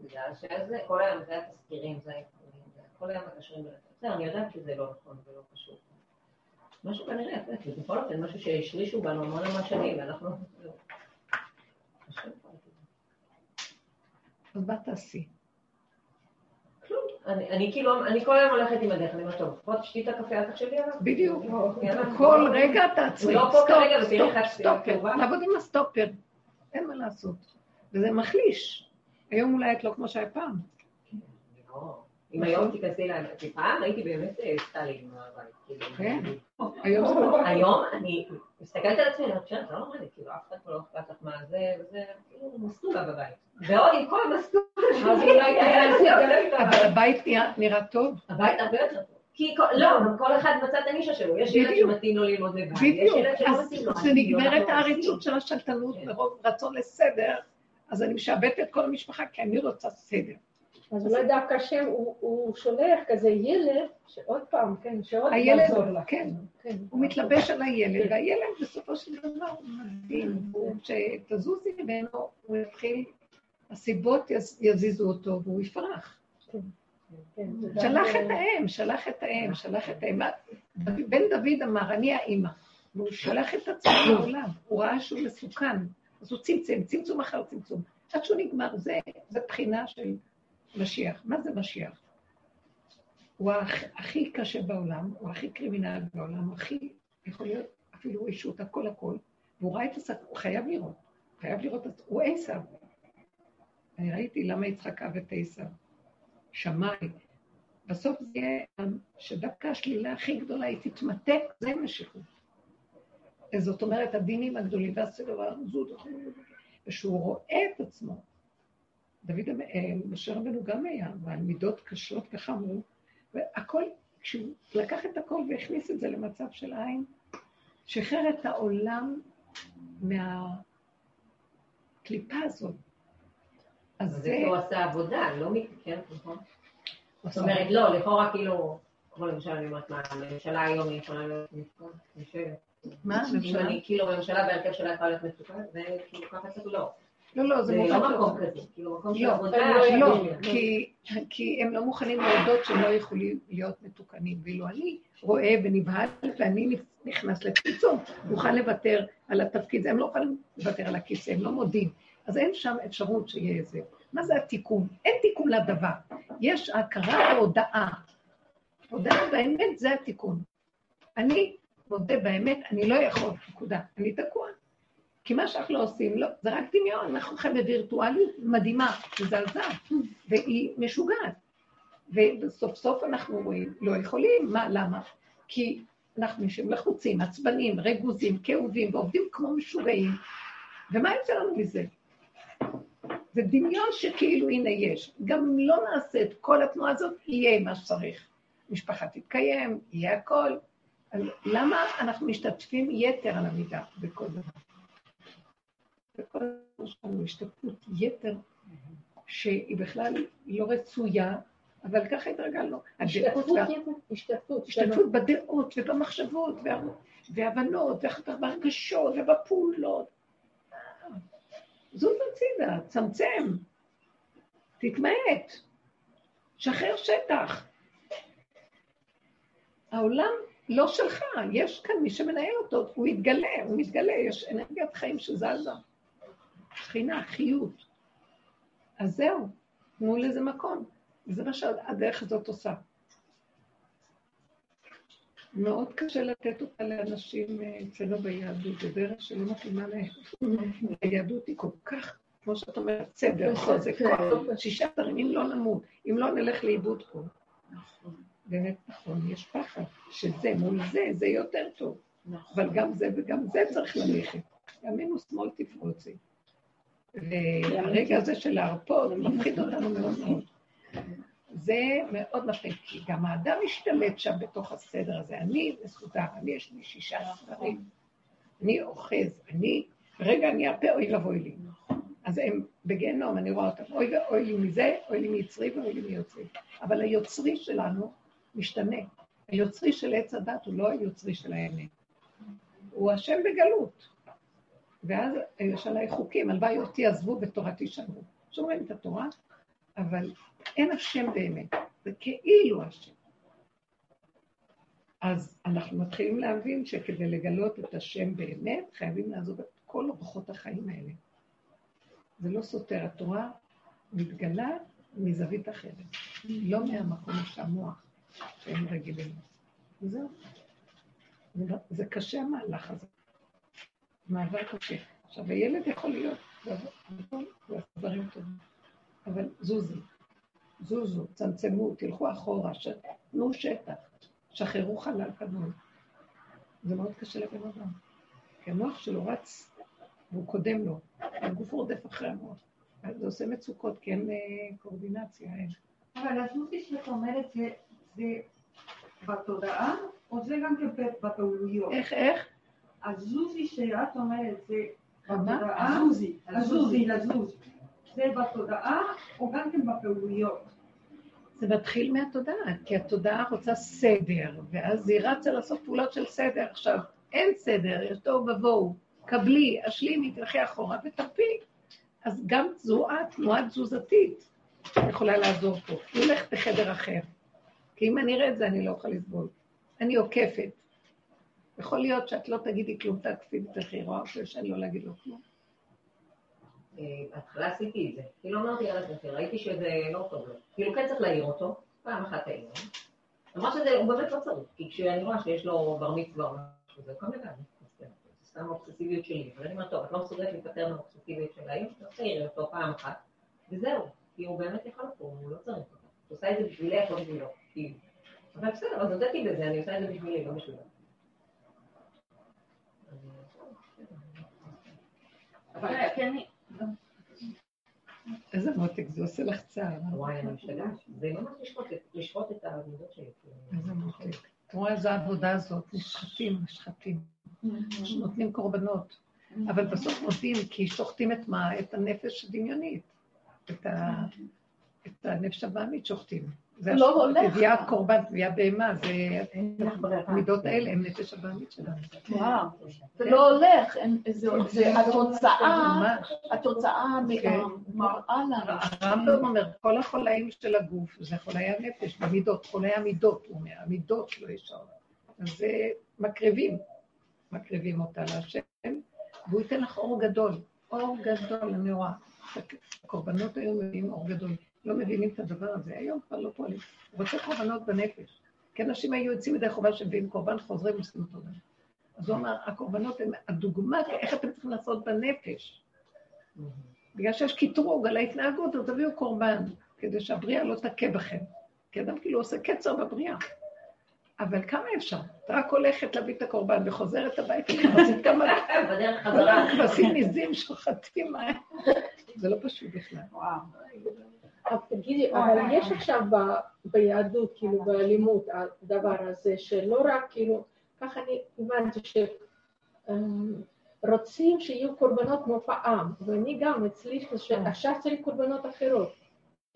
בגלל שזה, כל היום זה התסקירים, זה זה כל היום מקשרים בין... בסדר, אני יודעת שזה לא נכון ולא קשור. משהו כנראה, יודעת, בכל אופן, משהו שהשרישו בנו המון המון שנים, ואנחנו... זה. אז מה תעשי? אני אני כאילו, אני כל היום הולכת עם הדרך, אני אומרת, טוב, בוא תשתי את הקפה, אל תחשבי עליו. בדיוק. כל רגע תעצרי, לא סטופ, סטופ, סטופר. לעבוד עם הסטופר, אין מה לעשות. וזה מחליש. היום אולי את לא כמו שהיה פעם. לא. אם היום תיכנסי כי פעם הייתי באמת אה, סטלין מהבית. כאילו. כן. היום זה לא. היום אני מסתכלת על עצמי, אני אומרת, שאת לא נורמלית, כאילו, אף אחד פה לא אכפת לך מה זה, וזה כאילו מסטולה בבית. ועוד עם כל המסטולה אז אולי אבל הבית נראה- טוב. הבית הרבה יותר טוב. כי לא, כל אחד מצא את הנישה שלו. יש ילד. שמתאים לו ללמוד לבד, יש. ילד שלא אז מתאים לו. אני נגמרת העריצות של השלטנות כן. מרוב רצון לסדר, אז אני משעבדת את כל המשפחה כי אני רוצה סדר. אז אולי דווקא השם הוא- שולח כזה ילד, שעוד פעם, כן, שעוד הילד, יעזור לה. כן, כן. הוא מתלבש על הילד, והילד בסופו של דבר הוא מדהים, הוא- שתזוזי ממנו, הוא יתחיל, הסיבות יז- יזיזו אותו והוא יפרח. כן, שלח את האם, שלח את האם, שלח את האם. בן דוד אמר, אני האימא. והוא שלח את עצמו לעולם, הוא ראה שהוא מסוכן, אז הוא צמצם, צמצום אחר צמצום. עד שהוא נגמר, זה, זה בחינה של משיח. מה זה משיח? הוא הכ, הכי קשה בעולם, הוא הכי קרימינל בעולם, הוא הכי, יכול להיות אפילו אישות, הכל הכל, והוא ראה את הסק... הוא חייב לראות, חייב לראות, את... הוא עשיו. אני ראיתי למה יצחק אהב את עשיו. שמאי. בסוף זה יהיה שדווקא השלילה הכי גדולה היא תתמתק, זה משיכות. זאת אומרת, הדינים הגדולים והרזות, ושהוא רואה את עצמו. דוד, אה, משה רבנו גם היה, ועל מידות קשות וחמור, והכל, כשהוא לקח את הכל והכניס את זה למצב של עין, שחרר את העולם מהקליפה הזאת. אז זה זה... הוא עשה עבודה, לא מ... כן, נכון. זאת אומרת, לא, לכאורה כאילו, כמו למשל, אני אומרת, מה, הממשלה היום היא יכולה להיות מתוקה? יושבת. מה? הממשלה? כאילו, הממשלה בהרכב שלה יכולה להיות מתוקה, זה כאילו ככה קצת לא. לא, לא, זה זה מוכן לא טוב. מקום כזה, כאילו מקום של לא, עבודה. לא, כי, כי הם לא מוכנים להודות שהם לא יכולים להיות מתוקנים. ואילו אני רואה ונבהל, ואני נכנס לצמצום, מוכן לוותר על התפקיד, הם לא יכולים לוותר על הכיסא, הם לא מודים. אז אין שם אפשרות שיהיה איזה. מה זה התיקון? אין תיקון לדבר. יש הכרה והודאה. הודאה באמת זה התיקון. אני מודה באמת, אני לא יכול, נקודה. אני תקוע. כי מה שאנחנו לא עושים, לא, זה רק דמיון, אנחנו חיים בווירטואליות מדהימה, מזעזעת, והיא משוגעת. וסוף סוף אנחנו רואים, לא יכולים, מה, למה? כי אנחנו נשארים לחוצים, עצבנים, רגוזים, כאובים, ועובדים כמו משוגעים, ומה יוצא לנו מזה? זה דמיון שכאילו הנה יש. גם אם לא נעשה את כל התנועה הזאת, יהיה מה שצריך. משפחה תתקיים, יהיה הכל. למה אנחנו משתתפים יתר על המידה בכל דבר? בכל דבר יש לנו השתתפות יתר, שהיא בכלל לא רצויה, אבל ככה התרגלנו. הדעות וה- השתתפות, השתתפות בדעות ובמחשבות וה- והבנות, ואחר כך בהרגשות ובפעולות. זוז הצידה, צמצם, תתמעט, שחרר שטח. העולם לא שלך, יש כאן מי שמנהל אותו, הוא יתגלה, הוא מתגלה, יש אנרגיית חיים שזזה. שכינה, חיות. אז זהו, תנו לזה מקום. וזה מה שהדרך הזאת עושה. מאוד קשה לתת אותה לאנשים אה, אצלנו ביהדות, זו דרך שלא מתאימה להם. היהדות היא כל כך, כמו שאת אומרת, סדר, חוזק, כוח, שישה דברים, אם לא נמות, אם לא נלך לאיבוד פה. באמת נכון, יש פחד, שזה מול זה, זה יותר טוב. אבל גם זה וגם זה צריך ללכת. ימין ושמאל תפרוצי. והרגע הזה של להרפות מפחיד אותנו מאוד מאוד. זה מאוד מפחיד, כי גם האדם משתלט שם בתוך הסדר הזה. אני מסודר, אני יש לי שישה סדרים, אני אוחז, אני, רגע אני ארפה, אוי ואבוי לי. אז הם בגיהנום, אני רואה אותם, אוי ואוי לי מזה, אוי לי מיצרי ואוי לי מיוצרי. אבל היוצרי שלנו משתנה. היוצרי של עץ הדת הוא לא היוצרי של האמת. הוא השם בגלות. ואז יש עליי חוקים, הלוואי אותי עזבו ותורתי שמרו. שומרים את התורה, אבל אין השם באמת, זה כאילו השם. אז אנחנו מתחילים להבין שכדי לגלות את השם באמת, חייבים לעזוב את כל אורחות החיים האלה. זה לא סותר, התורה מתגלה מזווית אחרת, לא מהמקום שהמוח שהם רגילים. וזהו. זה קשה המהלך הזה. מעבר קשה. עכשיו, הילד יכול להיות, נכון, דברים טובים, אבל זוזי, זוזו, צמצמו, תלכו אחורה, ש... תנו שטח, שחררו חלל קדמון. זה מאוד קשה לבן אדם, כי המוח שלו רץ, והוא קודם לו, הגוף רודף אחרי המוח. אז זה עושה מצוקות, כי אין אה, קואורדינציה, אין. אבל הזוזי שאת אומרת, זה, זה בתודעה, או זה גם כן בפעולויות? איך, איך? הזוזי שאת אומרת, זה? בתודעה, הזוזי. הזוזי, לזוז, זה בתודעה, או גם כן בפעולויות? זה מתחיל מהתודעה, כי התודעה רוצה סדר, ואז היא רצה לעשות פעולות של סדר. עכשיו, אין סדר, יש תוהו ובוהו, קבלי, השלימי, תלכי אחורה ותרפי. אז גם תזועה, תנועה תזוזתית, יכולה לעזור פה. היא הולכת לחדר אחר. כי אם אני אראה את זה, אני לא אוכל לסבול. אני עוקפת. יכול להיות שאת לא תגידי כלום, תעקפי ותלכי, רואה אותי שאני לא להגיד לו כלום. אה, בהתחלה עשיתי את זה. כאילו אמרתי, יאללה, ראיתי שזה לא טוב לו. כאילו כן צריך להעיר אותו, פעם אחת העיר. למרות שזה, הוא באמת לא צריך, כי כשאני רואה שיש לו בר מצווה או משהו, זה כל מיני סתם אובססיביות שלי. אבל אני אומרת, טוב, את לא מסוגלת להיפטר מהאובססיביות של היום, תעירי אותו פעם אחת, וזהו. כי הוא באמת יכול פה, הוא לא צריך אותו. את עושה את זה בשבילך, לא בשבילו. אבל בסדר, אז הודיתי בזה, אני עושה את זה בשבילי, לא בשבילו. אבל כן, איזה מותק, זה עושה לך צער. וואי, אני משתגעת. זה ממש לשחוט את- העבודות שלי. כאילו. איזה מותק. את רואה איזה העבודה הזאת, נשחטים, נשחטים. נותנים קורבנות. אבל בסוף מודים, כי שוחטים את מה? את הנפש הדמיונית. את, ה... את הנפש הבעמית שוחטים. זה לא הולך. תביעת קורבן, תביעה בהמה, זה. המידות האלה, הם נפש הבעמית שלנו. וואו, זה לא הולך, זה- זה התוצאה, ממש. התוצאה כן. מראה לנו. הרמב"ם אומר, כל החולאים של הגוף זה חולאי הנפש, במידות, חולאי המידות, הוא אומר, המידות לא ישרות. אז זה מקריבים, מקריבים אותה להשם, והוא ייתן לך אור גדול, אור גדול, אני רואה. הקורבנות היום מביאים אור גדול, לא מבינים את הדבר הזה, היום כבר לא פועלים. הוא רוצה קורבנות בנפש. כי אנשים היו יוצאים מדי חובה שמביאים קורבן, חוזרים ועושים אותו דבר. אז הוא אמר, הקורבנות הן הדוגמה, איך אתם צריכים לעשות בנפש. בגלל שיש קטרוג על ההתנהגות, אז תביאו קורבן, כדי שהבריאה לא תכה בכם. כי אדם כאילו עושה קצר בבריאה. אבל כמה אפשר? את רק הולכת להביא את הקורבן וחוזרת הביתה, כבר עשית כמה בדרך חזרה. כבשים עזים שוחטים? זה לא פשוט בכלל. אבל תגידי, אבל יש עכשיו ב- ביהדות, כאילו באלימות, הדבר הזה, שלא רק כאילו, ככה אני הבנתי שרוצים שיהיו קורבנות כמו פעם, ואני גם אצלי, שעכשיו צריך קורבנות אחרות.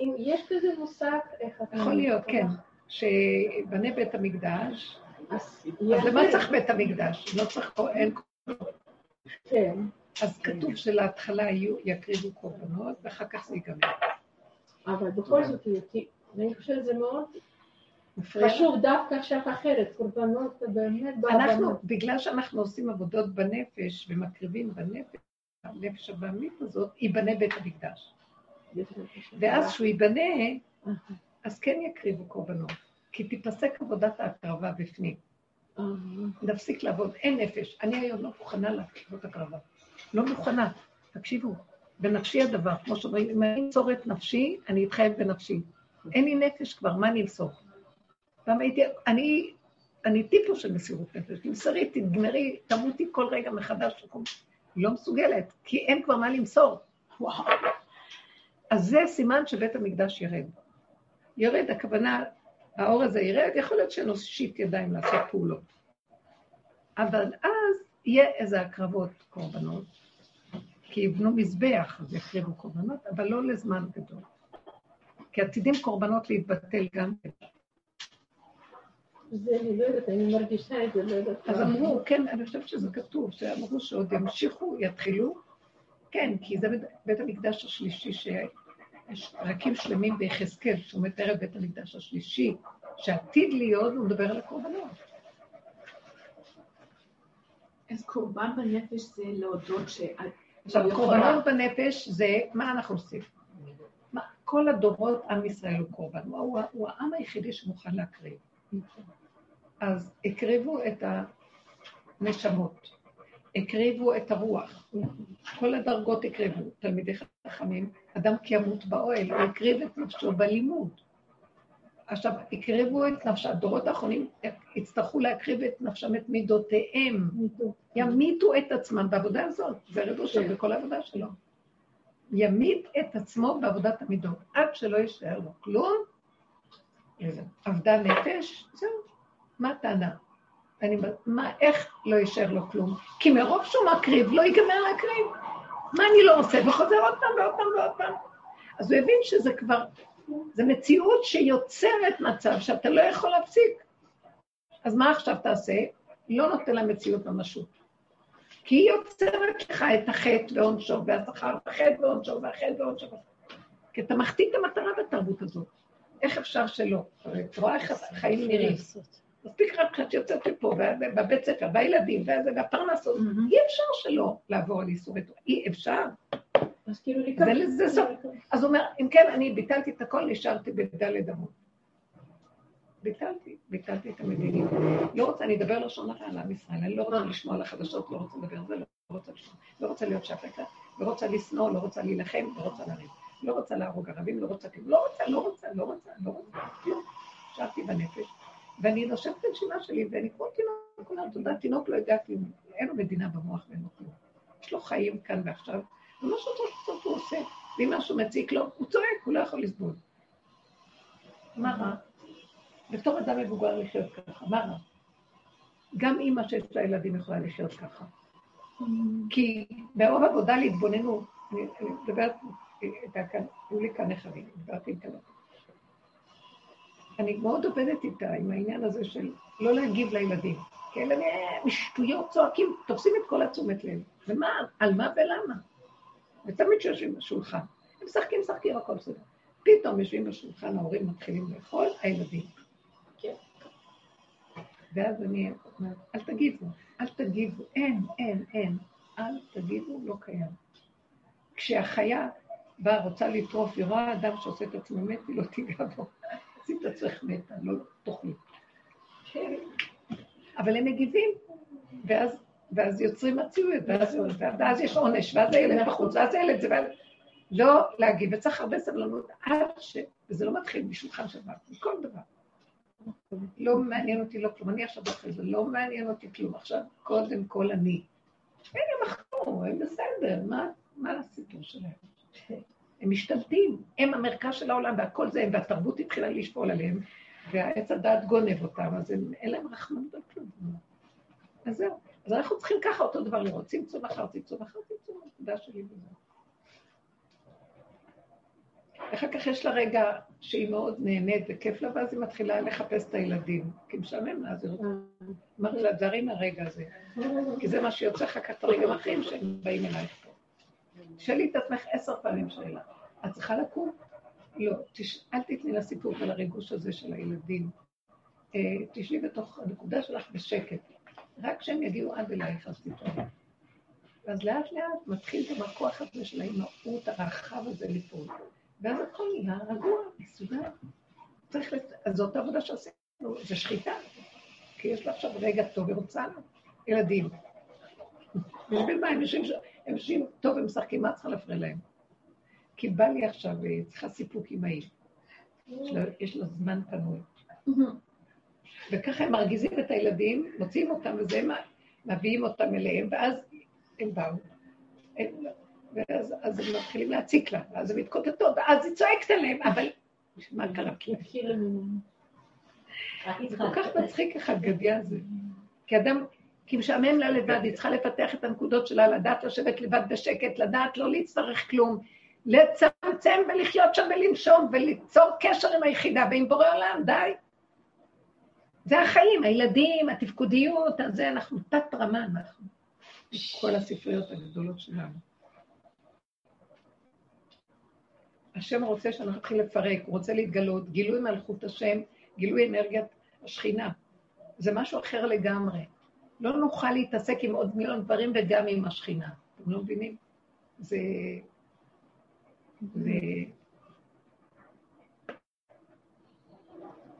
אם יש כזה מושג, איך אתה... יכול להיות, כן. שבנה בית המקדש, אז אז למה צריך בית המקדש? לא צריך פה, אין... כן. אז כתוב שלהתחלה יקריבו קורבנות, ואחר כך זה ייגמר. אבל בכל זאת, אני חושבת שזה מאוד? חשוב דווקא עכשיו אחרת, קורבנות זה באמת אנחנו. בגלל שאנחנו עושים עבודות בנפש ומקריבים בנפש, הנפש הבעמית הזאת, ייבנה בית המקדש. ואז כשהוא ייבנה, אז כן יקריבו קורבנות, כי תיפסק עבודת ההקרבה בפנים. נפסיק לעבוד, אין נפש. אני היום לא מוכנה לעבוד הקרבה. לא מוכנה. תקשיבו, בנפשי הדבר, כמו שאומרים, אם אני אמסור את נפשי, אני אתחייב בנפשי. אין לי נפש כבר, מה אני אמסור? פעם הייתי, אני, אני טיפוס של מסירות נפש, תמסרי, תגמרי, תמותי כל רגע מחדש. לא מסוגלת, כי אין כבר מה למסור. וואו. אז זה סימן שבית המקדש ירד. ירד, הכוונה, האור הזה ירד, יכול להיות שנושיט ידיים לעשות פעולות. אבל אז יהיה איזה הקרבות קורבנות, כי יבנו מזבח, אז יקריבו קורבנות, אבל לא לזמן גדול. כי עתידים קורבנות להתבטל גם כן. זה, אני לא יודעת, אני מרגישה את זה, לא יודעת. אז אמרו, כן, אני חושבת שזה כתוב, שאמרו שעוד ימשיכו, יתחילו, כן, כי זה בית, בית המקדש השלישי, שיש פרקים שלמים ביחזקאל, שהוא מתאר את בית המקדש השלישי, שעתיד להיות, הוא מדבר על הקורבנות. אז קורבן בנפש זה להודות שאת עכשיו. קורבנות בנפש זה, מה אנחנו עושים? מה, כל הדורות עם ישראל הוא קורבן, הוא, הוא, הוא העם היחידי שמוכן להקריב. אז הקריבו את הנשמות, הקריבו את הרוח, כל הדרגות הקריבו, תלמידי חכמים, אדם כי ימות באוהל, הוא הקריב את נפשו בלימוד. עכשיו, הקריבו את נפשם, הדורות האחרונים יצטרכו להקריב את נפשם, את מידותיהם. ימיתו את עצמם בעבודה הזאת, זה רב אושר בכל העבודה שלו. ימית את עצמו בעבודת המידות, עד שלא יישאר לו כלום. עבדה נפש, זהו. מה הטענה? אני, מה, איך לא יישאר לו כלום? כי מרוב שהוא מקריב, לא ייגמר להקריב. מה אני לא עושה? וחוזר עוד פעם ועוד פעם ועוד פעם. אז הוא הבין שזה כבר, זו מציאות שיוצרת מצב שאתה לא יכול להפסיק. אז מה עכשיו תעשה? לא נותן למציאות ממשות. כי היא יוצרת לך את החטא ועונשו, והשכר החטא ועונשו, והחטא ועונשו. כי אתה מחטיא את המטרה בתרבות הזאת. איך אפשר שלא? את רואה איך החיים נראים. מספיק רק כשאת יוצאת מפה, בבית ספר, והילדים, והפרנסות, אי אפשר שלא לעבור על איסורי תורה. אי אפשר. אז כאילו לקרוא. זה- זה סוף. אז הוא אומר, אם כן, אני ביטלתי את הכל, נשארתי בדלת אמות. ביטלתי, ביטלתי את המדיניות. לא רוצה, אני אדבר לשון הרע על עם ישראל, אני לא רוצה לשמוע על החדשות, לא רוצה לדבר על זה, לא רוצה לשמוע, לא רוצה להיות שפקה, לא רוצה לשנוא, לא רוצה להילחם, לא רוצה לריב, לא רוצה להרוג ערבים, לא רוצה כלום, לא רוצה, לא רוצה, לא רוצה, לא רוצה, כלום. ישבתי בנפש, ואני נושבת את הנשימה שלי, ואני כמו תינוק, כולם, תודה, תינוק לא יודע כלום, אין לו מדינה במוח ואין לו כלום. יש לו חיים כאן ועכשיו, ומה שהוא צריך לעשות הוא עושה, ואם משהו מציק לו, הוא צועק, הוא לא יכול לסבול. מה רע? בתור אדם מבוגר לחיות ככה, מה רע? גם אימא שיש לה ילדים יכולה לחיות ככה. כי ברוב עבודה להתבוננות, אני מדברת, היו לי כאן נכדים, דיברתי כאן. אני מאוד עובדת איתה עם העניין הזה של לא להגיב לילדים. כי הילדים אה, שטויות צועקים, תופסים את כל התשומת לב. ומה, על מה ולמה? ותמיד כשיושבים בשולחן, הם משחקים, משחקים, הכל בסדר. פתאום יושבים בשולחן, ההורים מתחילים לאכול, הילדים. כן. ואז אני אומרת, אל תגיבו, אל תגיבו, אין, אין, אין, אל תגיבו, לא קיים. כשהחיה באה, רוצה לטרוף, היא רואה אדם שעושה את עצמו מת, היא לא תיגע בו. עשית את עצמך מתה, לא תאכלי. כן. אבל הם מגיבים, ואז, ואז יוצרים מציאות, ואז, ואז יש עונש, ואז הילד בחוץ, ואז הילד זה, ואז... לא להגיב, וצריך הרבה סבלנות עד ש... וזה לא מתחיל משולחן שבת, מכל דבר. לא מעניין אותי לא כלום, אני עכשיו אחרי זה, לא מעניין אותי כלום, עכשיו קודם כל אני. הם ימחקו, הם בסדר, מה, מה הסיפור שלהם? הם משתלטים, הם המרכז של העולם, והכל זה הם, והתרבות התחילה לשפול עליהם, והעץ הדעת גונב אותם, אז הם, אין להם רחמנות על כלום. אז זהו. אז אנחנו צריכים ככה אותו דבר לראות, צמצום אחר צמצום אחר צמצום, הנקודה שלי בזה. ואחר כך יש לה רגע שהיא מאוד נהנית וכיף לה, ואז היא מתחילה לחפש את הילדים, כי משעמם לה, אז היא רוצה... לה, דרי מהרגע הזה, כי זה מה שיוצא אחר כך את הרגעים האחרים שהם באים אלייך פה. תשאלי את עצמך עשר פעמים שאלה, את צריכה לקום? לא. אל תתני לסיפור ולריגוש הזה של הילדים. אה, תשבי בתוך הנקודה שלך בשקט. רק כשהם יגיעו עד אלייך, אז תתעורר. ואז לאט לאט מתחיל גם הכוח הזה של האימהות הרחב הזה לפעול. ואז הכל נהיה רגוע, מסודר. צריך לת... אז זאת העבודה שעשינו, זה שחיטה. כי יש לה עכשיו רגע טוב, היא רוצה לה ילדים. בשביל מה הם יושבים טוב, הם משחקים, מה צריכה להפריע להם? כי בא לי עכשיו, צריכה סיפוק אמהי. יש לה זמן פנוי. וככה הם מרגיזים את הילדים, מוציאים אותם, וזה מביאים אותם אליהם, ואז הם באו. ואז אז הם מתחילים להציק לה, ואז הם מתקוטטות, ואז היא צועקת עליהם, אבל מה קרה? זה כל כך מצחיק החגדיה הזה. כי אדם, כי משעמם לה לבד, היא צריכה לפתח את הנקודות שלה, לדעת לשבת לבד בשקט, לדעת לא להצטרך כלום, לצמצם ולחיות שם ולנשום וליצור קשר עם היחידה ועם בורא עולם, די. זה החיים, הילדים, התפקודיות, זה אנחנו תת רמה, אנחנו. כל הספריות הגדולות שלנו. השם רוצה שאנחנו נתחיל לפרק, הוא רוצה להתגלות, גילוי מלכות השם, גילוי אנרגיית השכינה. זה משהו אחר לגמרי. לא נוכל להתעסק עם עוד מיליון דברים וגם עם השכינה. אתם לא מבינים? זה... זה...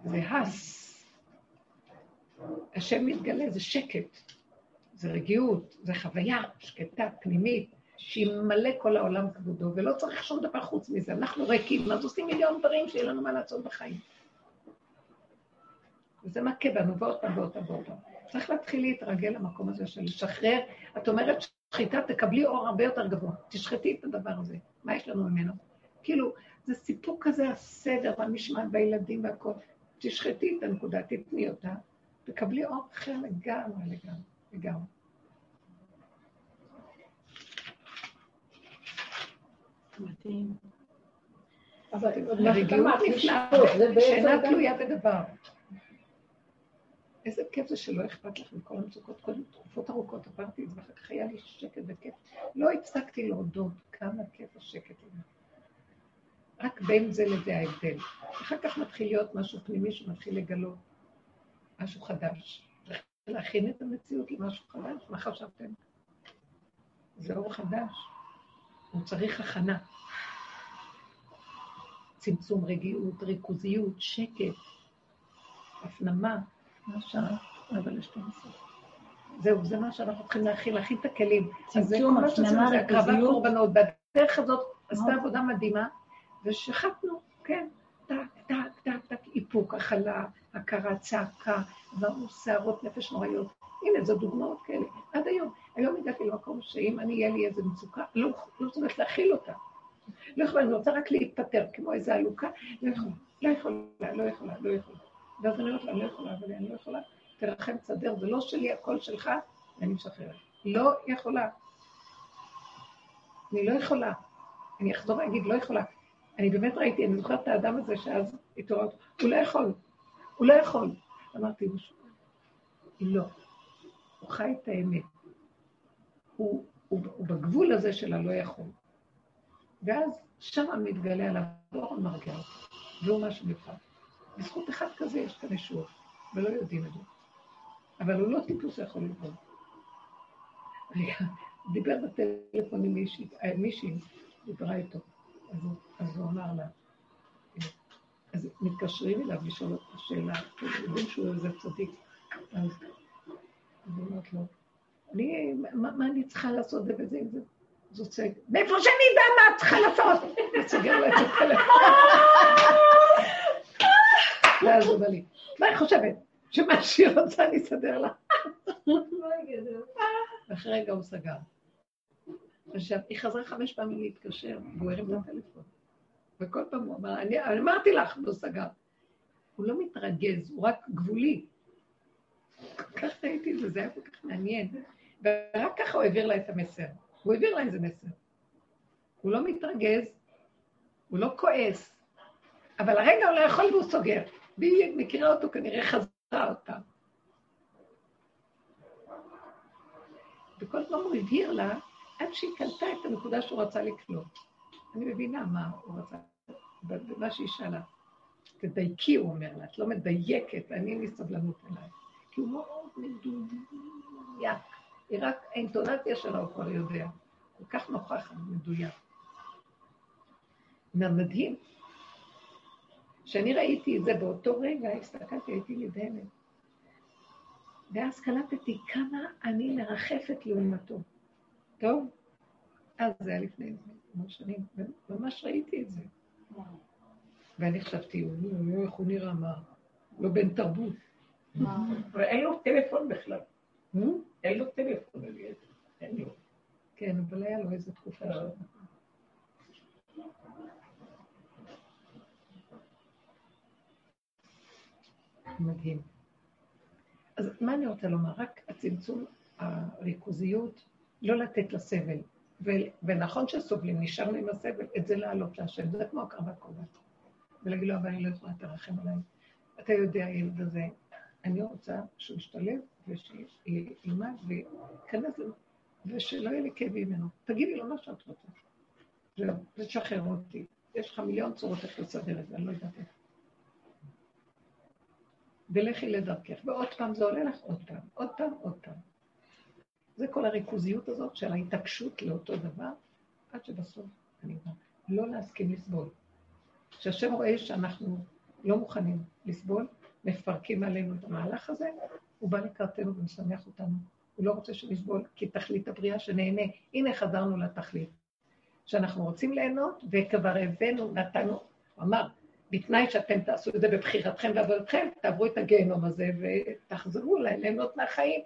זה הס. השם מתגלה, זה שקט, זה רגיעות, זה חוויה שקטה, פנימית, שהיא מלא כל העולם כבודו, ולא צריך שום דבר חוץ מזה. אנחנו ריקים, אז עושים מיליון דברים שיהיה לנו מה לעשות בחיים. וזה מכה בנו ועוד פעם ועוד פעם ועוד פעם. צריך להתחיל להתרגל למקום הזה של לשחרר. את אומרת שחיטה, תקבלי אור הרבה יותר גבוה. תשחטי את הדבר הזה. מה יש לנו ממנו? כאילו, זה סיפוק כזה, הסדר והמשמעת בילדים והכול. תשחטי את הנקודה, תתני אותה, תקבלי אור אחר לגמרי, לגמרי, לגמרי. מדהים. אבל רגיעות נפלאה, שאינה תלויה בדבר. איזה כיף זה שלא אכפת לך מכל המצוקות. קודם תקופות ארוכות עברתי את זה, ואחר כך היה לי שקט וכיף. לא הפסקתי להודות כמה כיף השקט הזה. רק בין זה לזה ההבדל. אחר כך מתחיל להיות משהו פנימי שמתחיל לגלות משהו חדש. להכין את המציאות למשהו חדש, מה חשבתם? זה אור חדש. הוא צריך הכנה. צמצום רגיעות, ריכוזיות, שקט, הפנמה, מה השעה? אבל יש לנו סוף. זהו, זה מה שאנחנו צריכים להכין, להכין את הכלים. צמצום, הפנמה, ריכוזיות. זה הקרבת קורבנות, והדרך הזאת עשתה עבודה מדהימה, ושחטנו, כן, טק, טק, טק, טק, איפוק, הכלה, הכרה, צעקה, עברנו שערות נפש נוראיות. הנה, זו דוגמאות כאלה. עד היום. היום הגעתי למקום שאם אני, יהיה לי איזו מצוקה, לא מסוגלת לא להכיל אותה. לא יכולה, אני רוצה רק להתפטר, כמו איזו עלוקה, לא יכולה, לא יכולה, לא יכולה, לא יכולה. ואז אני אומרת לה, לא יכולה, אבל אני לא יכולה, תרחם, תסדר, זה לא שלי, הכל שלך, ואני משחררת. לא יכולה. אני לא יכולה. אני אחזור ואגיד, לא יכולה. אני באמת ראיתי, אני זוכרת את האדם הזה שאז התעוררת, הוא לא יכול, הוא לא יכול. אמרתי, לא. הוא חי את האמת. הוא, הוא, הוא בגבול הזה של הלא יכול. ואז שם מתגלה עליו אור מרגיע אותו, והוא מה שנקרא. בזכות אחד כזה יש כאן ישועות, ולא יודעים את זה. אבל הוא לא טיפוס שיכול לבוא. דיבר בטלפון עם מישהי, מישהי דיברה איתו, אז הוא, אז הוא אמר לה, אז מתקשרים אליו לשאול אותה שאלה, יודעים שהוא איזה צדיק. אז היא אומרת לו, אני, מה, מה אני צריכה לעשות זה וזה, זה, אז הוא צועק, מאיפה שאני אדע מה את צריכה לעשות? אני סוגר לו את הטלפון. ואז הוא אומר לי, מה היא חושבת? שמה שהיא רוצה אני אסדר לה. ואחרי רגע הוא סגר. עכשיו, היא חזרה חמש פעמים להתקשר, והוא הרים את הטלפון. וכל פעם הוא אמר, אני, אמרתי לך, לא סגר. הוא לא מתרגז, הוא רק גבולי. כל כך ראיתי את זה, זה היה כל כך מעניין. ורק ככה הוא העביר לה את המסר. הוא העביר לה איזה מסר. הוא לא מתרגז, הוא לא כועס, אבל הרגע הוא לא יכול והוא סוגר. והיא מכירה אותו, כנראה חזרה אותה. וכל פעם הוא הבהיר לה, עד שהיא קלטה את הנקודה שהוא רצה לקלוט. אני מבינה מה הוא רצה, במה שהיא שאלה. תדייקי, הוא אומר לה, את לא מדייקת, ואני אין לי. כי הוא מאוד מדויק. היא רק, האינטונציה שלו הוא כבר יודע. כל כך נוכח מדויק. מדהים. כשאני ראיתי את זה באותו רגע, הסתכלתי, הייתי נדהמת. ואז קלטתי כמה אני מרחפת לעומתו. טוב? אז זה היה לפני כמה שנים, וממש ראיתי את זה. ואני חשבתי, איך הוא נראה, מה? לא בן תרבות. ואין לו טלפון בכלל. אין לו טלפון, אין לו. כן, אבל היה לו איזו תקופה. מדהים. אז מה אני רוצה לומר? רק הצמצום, הריכוזיות, לא לתת לסבל. ו- ונכון שסובלים, נשארנו עם הסבל, את זה להעלות להשם, זה כמו הקרבת קורבן. ולהגיד לו, אבל אני לא יכולה, תרחם עליי. אתה יודע, הילד הזה, אני רוצה שהוא ישתלב ושילמד וייכנס, לו, ושלא יהיה לי כאב ממנו. תגידי לו מה שאת רוצה. זהו, ותשחרר אותי. יש לך מיליון צורות איך לסדר את זה, אני לא יודעת איך. ולכי לדרכך. ועוד פעם זה עולה לך עוד פעם, עוד פעם, עוד פעם. זה כל הריכוזיות הזאת של ההתעקשות לאותו דבר, עד שבסוף אני אומר, לא להסכים לסבול. כשהשם רואה שאנחנו לא מוכנים לסבול, מפרקים עלינו את המהלך הזה, הוא בא לקראתנו ומשמח אותנו. הוא לא רוצה שנסבול, כי תכלית הבריאה שנהנה. הנה חזרנו לתכלית. שאנחנו רוצים ליהנות, וכבר הבאנו, נתנו, הוא אמר, בתנאי שאתם תעשו את זה בבחירתכם ועבודתכם, תעברו את הגיהנום הזה ותחזרו ליהנות מהחיים.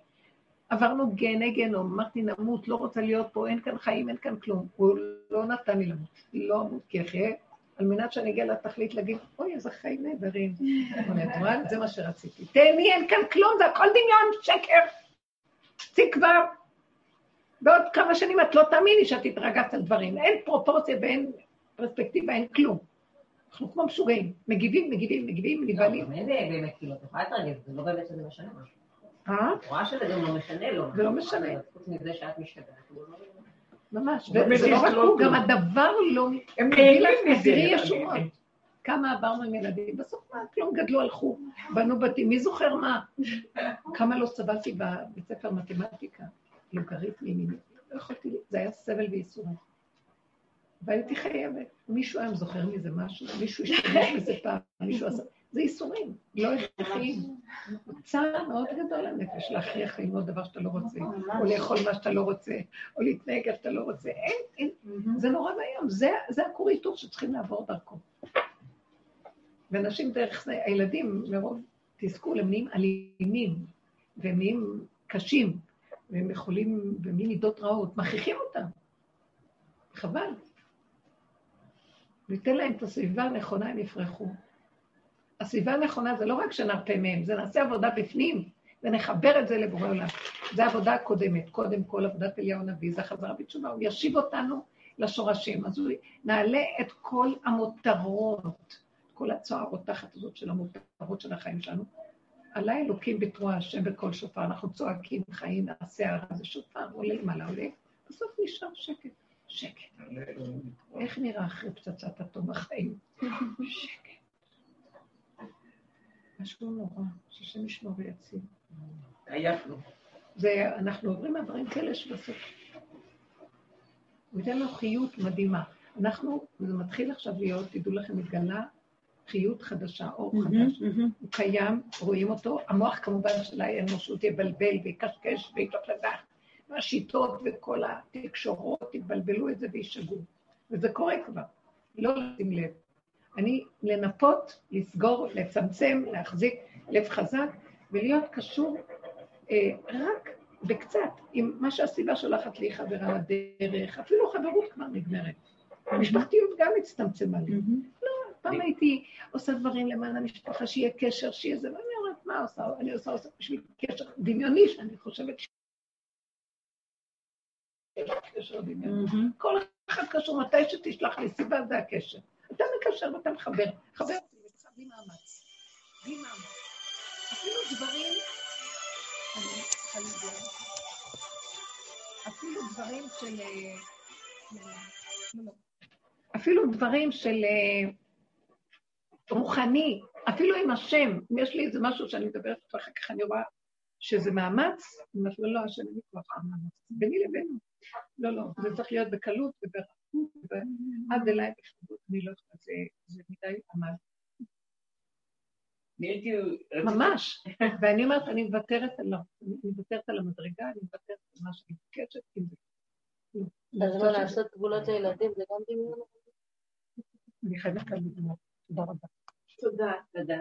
עברנו גיהני גיהנום, אמרתי נמות, לא רוצה להיות פה, אין כאן חיים, אין כאן כלום. הוא לא נתן לי למות, לא אמות כי אחיה, על מנת שאני אגיע לתכלית להגיד, אוי, איזה חיים נהדרים. זה מה שרציתי. תהני, אין כאן כלום, זה הכל דמיון, שקר. כבר. בעוד כמה שנים את לא תאמיני שאת התרגשת על דברים. אין פרופורציה ואין פרספקטיבה, אין כלום. אנחנו כמו משוגעים, מגיבים, מגיבים, מגיבים, נבהלים. לא, אין באמת, כאילו, את יכולה להתרגז, זה לא באמת שזה משנה משהו. אה? רואה שזה גם לא משנה לו. זה לא משנה. חוץ מזה שאת משתגעת. לא- ממש, וזה לא רק יסלול הוא. גם הדבר לא... הם נהנים לך, מזה. תראי ישועות. כמה עברנו עם ילדים, בסוף מה, כלום גדלו, הלכו, בנו בתים, מי זוכר מה? כמה לא סבלתי בבית ספר מתמטיקה, לוגריתמים, לא יכולתי, זה היה סבל וייסורים. והייתי חייבת. מישהו היום זוכר מזה משהו, מישהו השתמש בזה פעם, מישהו עשה, זה ייסורים, לא הכרחיים. צער מאוד גדול לנפש להכריח ללמוד דבר שאתה לא רוצה, או לאכול מה שאתה לא רוצה, או להתנהג איך שאתה לא רוצה. אין, אין, זה נורא ואיום, זה, זה הכור היתוך שצריכים לעבור דרכו. ואנשים דרך זה, הילדים מרוב תסכול, הם נהיים אלימים, והם נהיים קשים, והם יכולים, במין מידות רעות, מכריחים אותם. חבל. ניתן להם את הסביבה הנכונה, הם יפרחו. הסביבה הנכונה זה לא רק שנרפה מהם, זה נעשה עבודה בפנים, ונחבר את זה לבורא עולם. זו העבודה הקודמת, קודם כל עבודת אליהו הנביא, זה החזרה בתשובה, הוא ישיב אותנו לשורשים. אז הוא נעלה את כל המותרות, כל הצועה הרותחת הזאת של המותרות של החיים שלנו. עלי אלוקים בתרועה השם בקול שופר, אנחנו צועקים חיים, נעשה הרע, זה שופר, עולה למעלה, עולה, בסוף נשאר שקט. שקט. איך נראה אחרי פצצת אטום החיים? שקט. משהו נורא, שהשם ישמור ויציל. עייפנו. זה, אנחנו עוברים מעברים כאלה שבסוף... הוא ייתן לו חיות מדהימה. אנחנו, זה מתחיל עכשיו להיות, תדעו לכם, מתגלה חיות חדשה, אור חדש. הוא קיים, רואים אותו. המוח כמובן של האנושות יבלבל ויקשקש ויתופלדח. והשיטות וכל התקשורות יבלבלו את זה וישגעו. וזה קורה כבר, לא לשים לב. אני לנפות, לסגור, לצמצם, להחזיק לב חזק ולהיות קשור אה, רק וקצת, עם מה שהסיבה שולחת לי חברה לדרך, אפילו חברות כבר נגמרת. המשפחתיות גם הצטמצמה לי. לא, פעם הייתי עושה דברים למען המשפחה, שיהיה קשר, שיהיה זה, ואני אומרת, מה עושה? אני עושה עושה בשביל קשר דמיוני, שאני חושבת ש... קשר דמיוני. כל אחד קשור, מתי שתשלח לי סיבה זה הקשר. אתה מקשר ואתה מחבר. חבר אותי איתך בלי מאמץ. בלי מאמץ. אפילו דברים... אני. אפילו דברים של... אה, לא, לא. אפילו דברים של אה, רוחני, אפילו עם השם, אם יש לי איזה משהו שאני מדברת איתו, אחר כך אני רואה שזה מאמץ, אני אומרת לו, לא, השם אין לי כוח המאמץ, ביני לבינו. לא, לא, זה צריך להיות בקלות וברחבות, ועד אליי בכבוד, אני לא יכולה, זה מדי עמד. ממש, ואני אומרת, אני מוותרת על, לא, אני מוותרת על המדרגה, אני מוותרת על מה שאני מבקשת, אם זה... אז מה, לעשות גבולות לילדים זה גם דמיון? אני חייבת להגיד תודה רבה. תודה. תודה.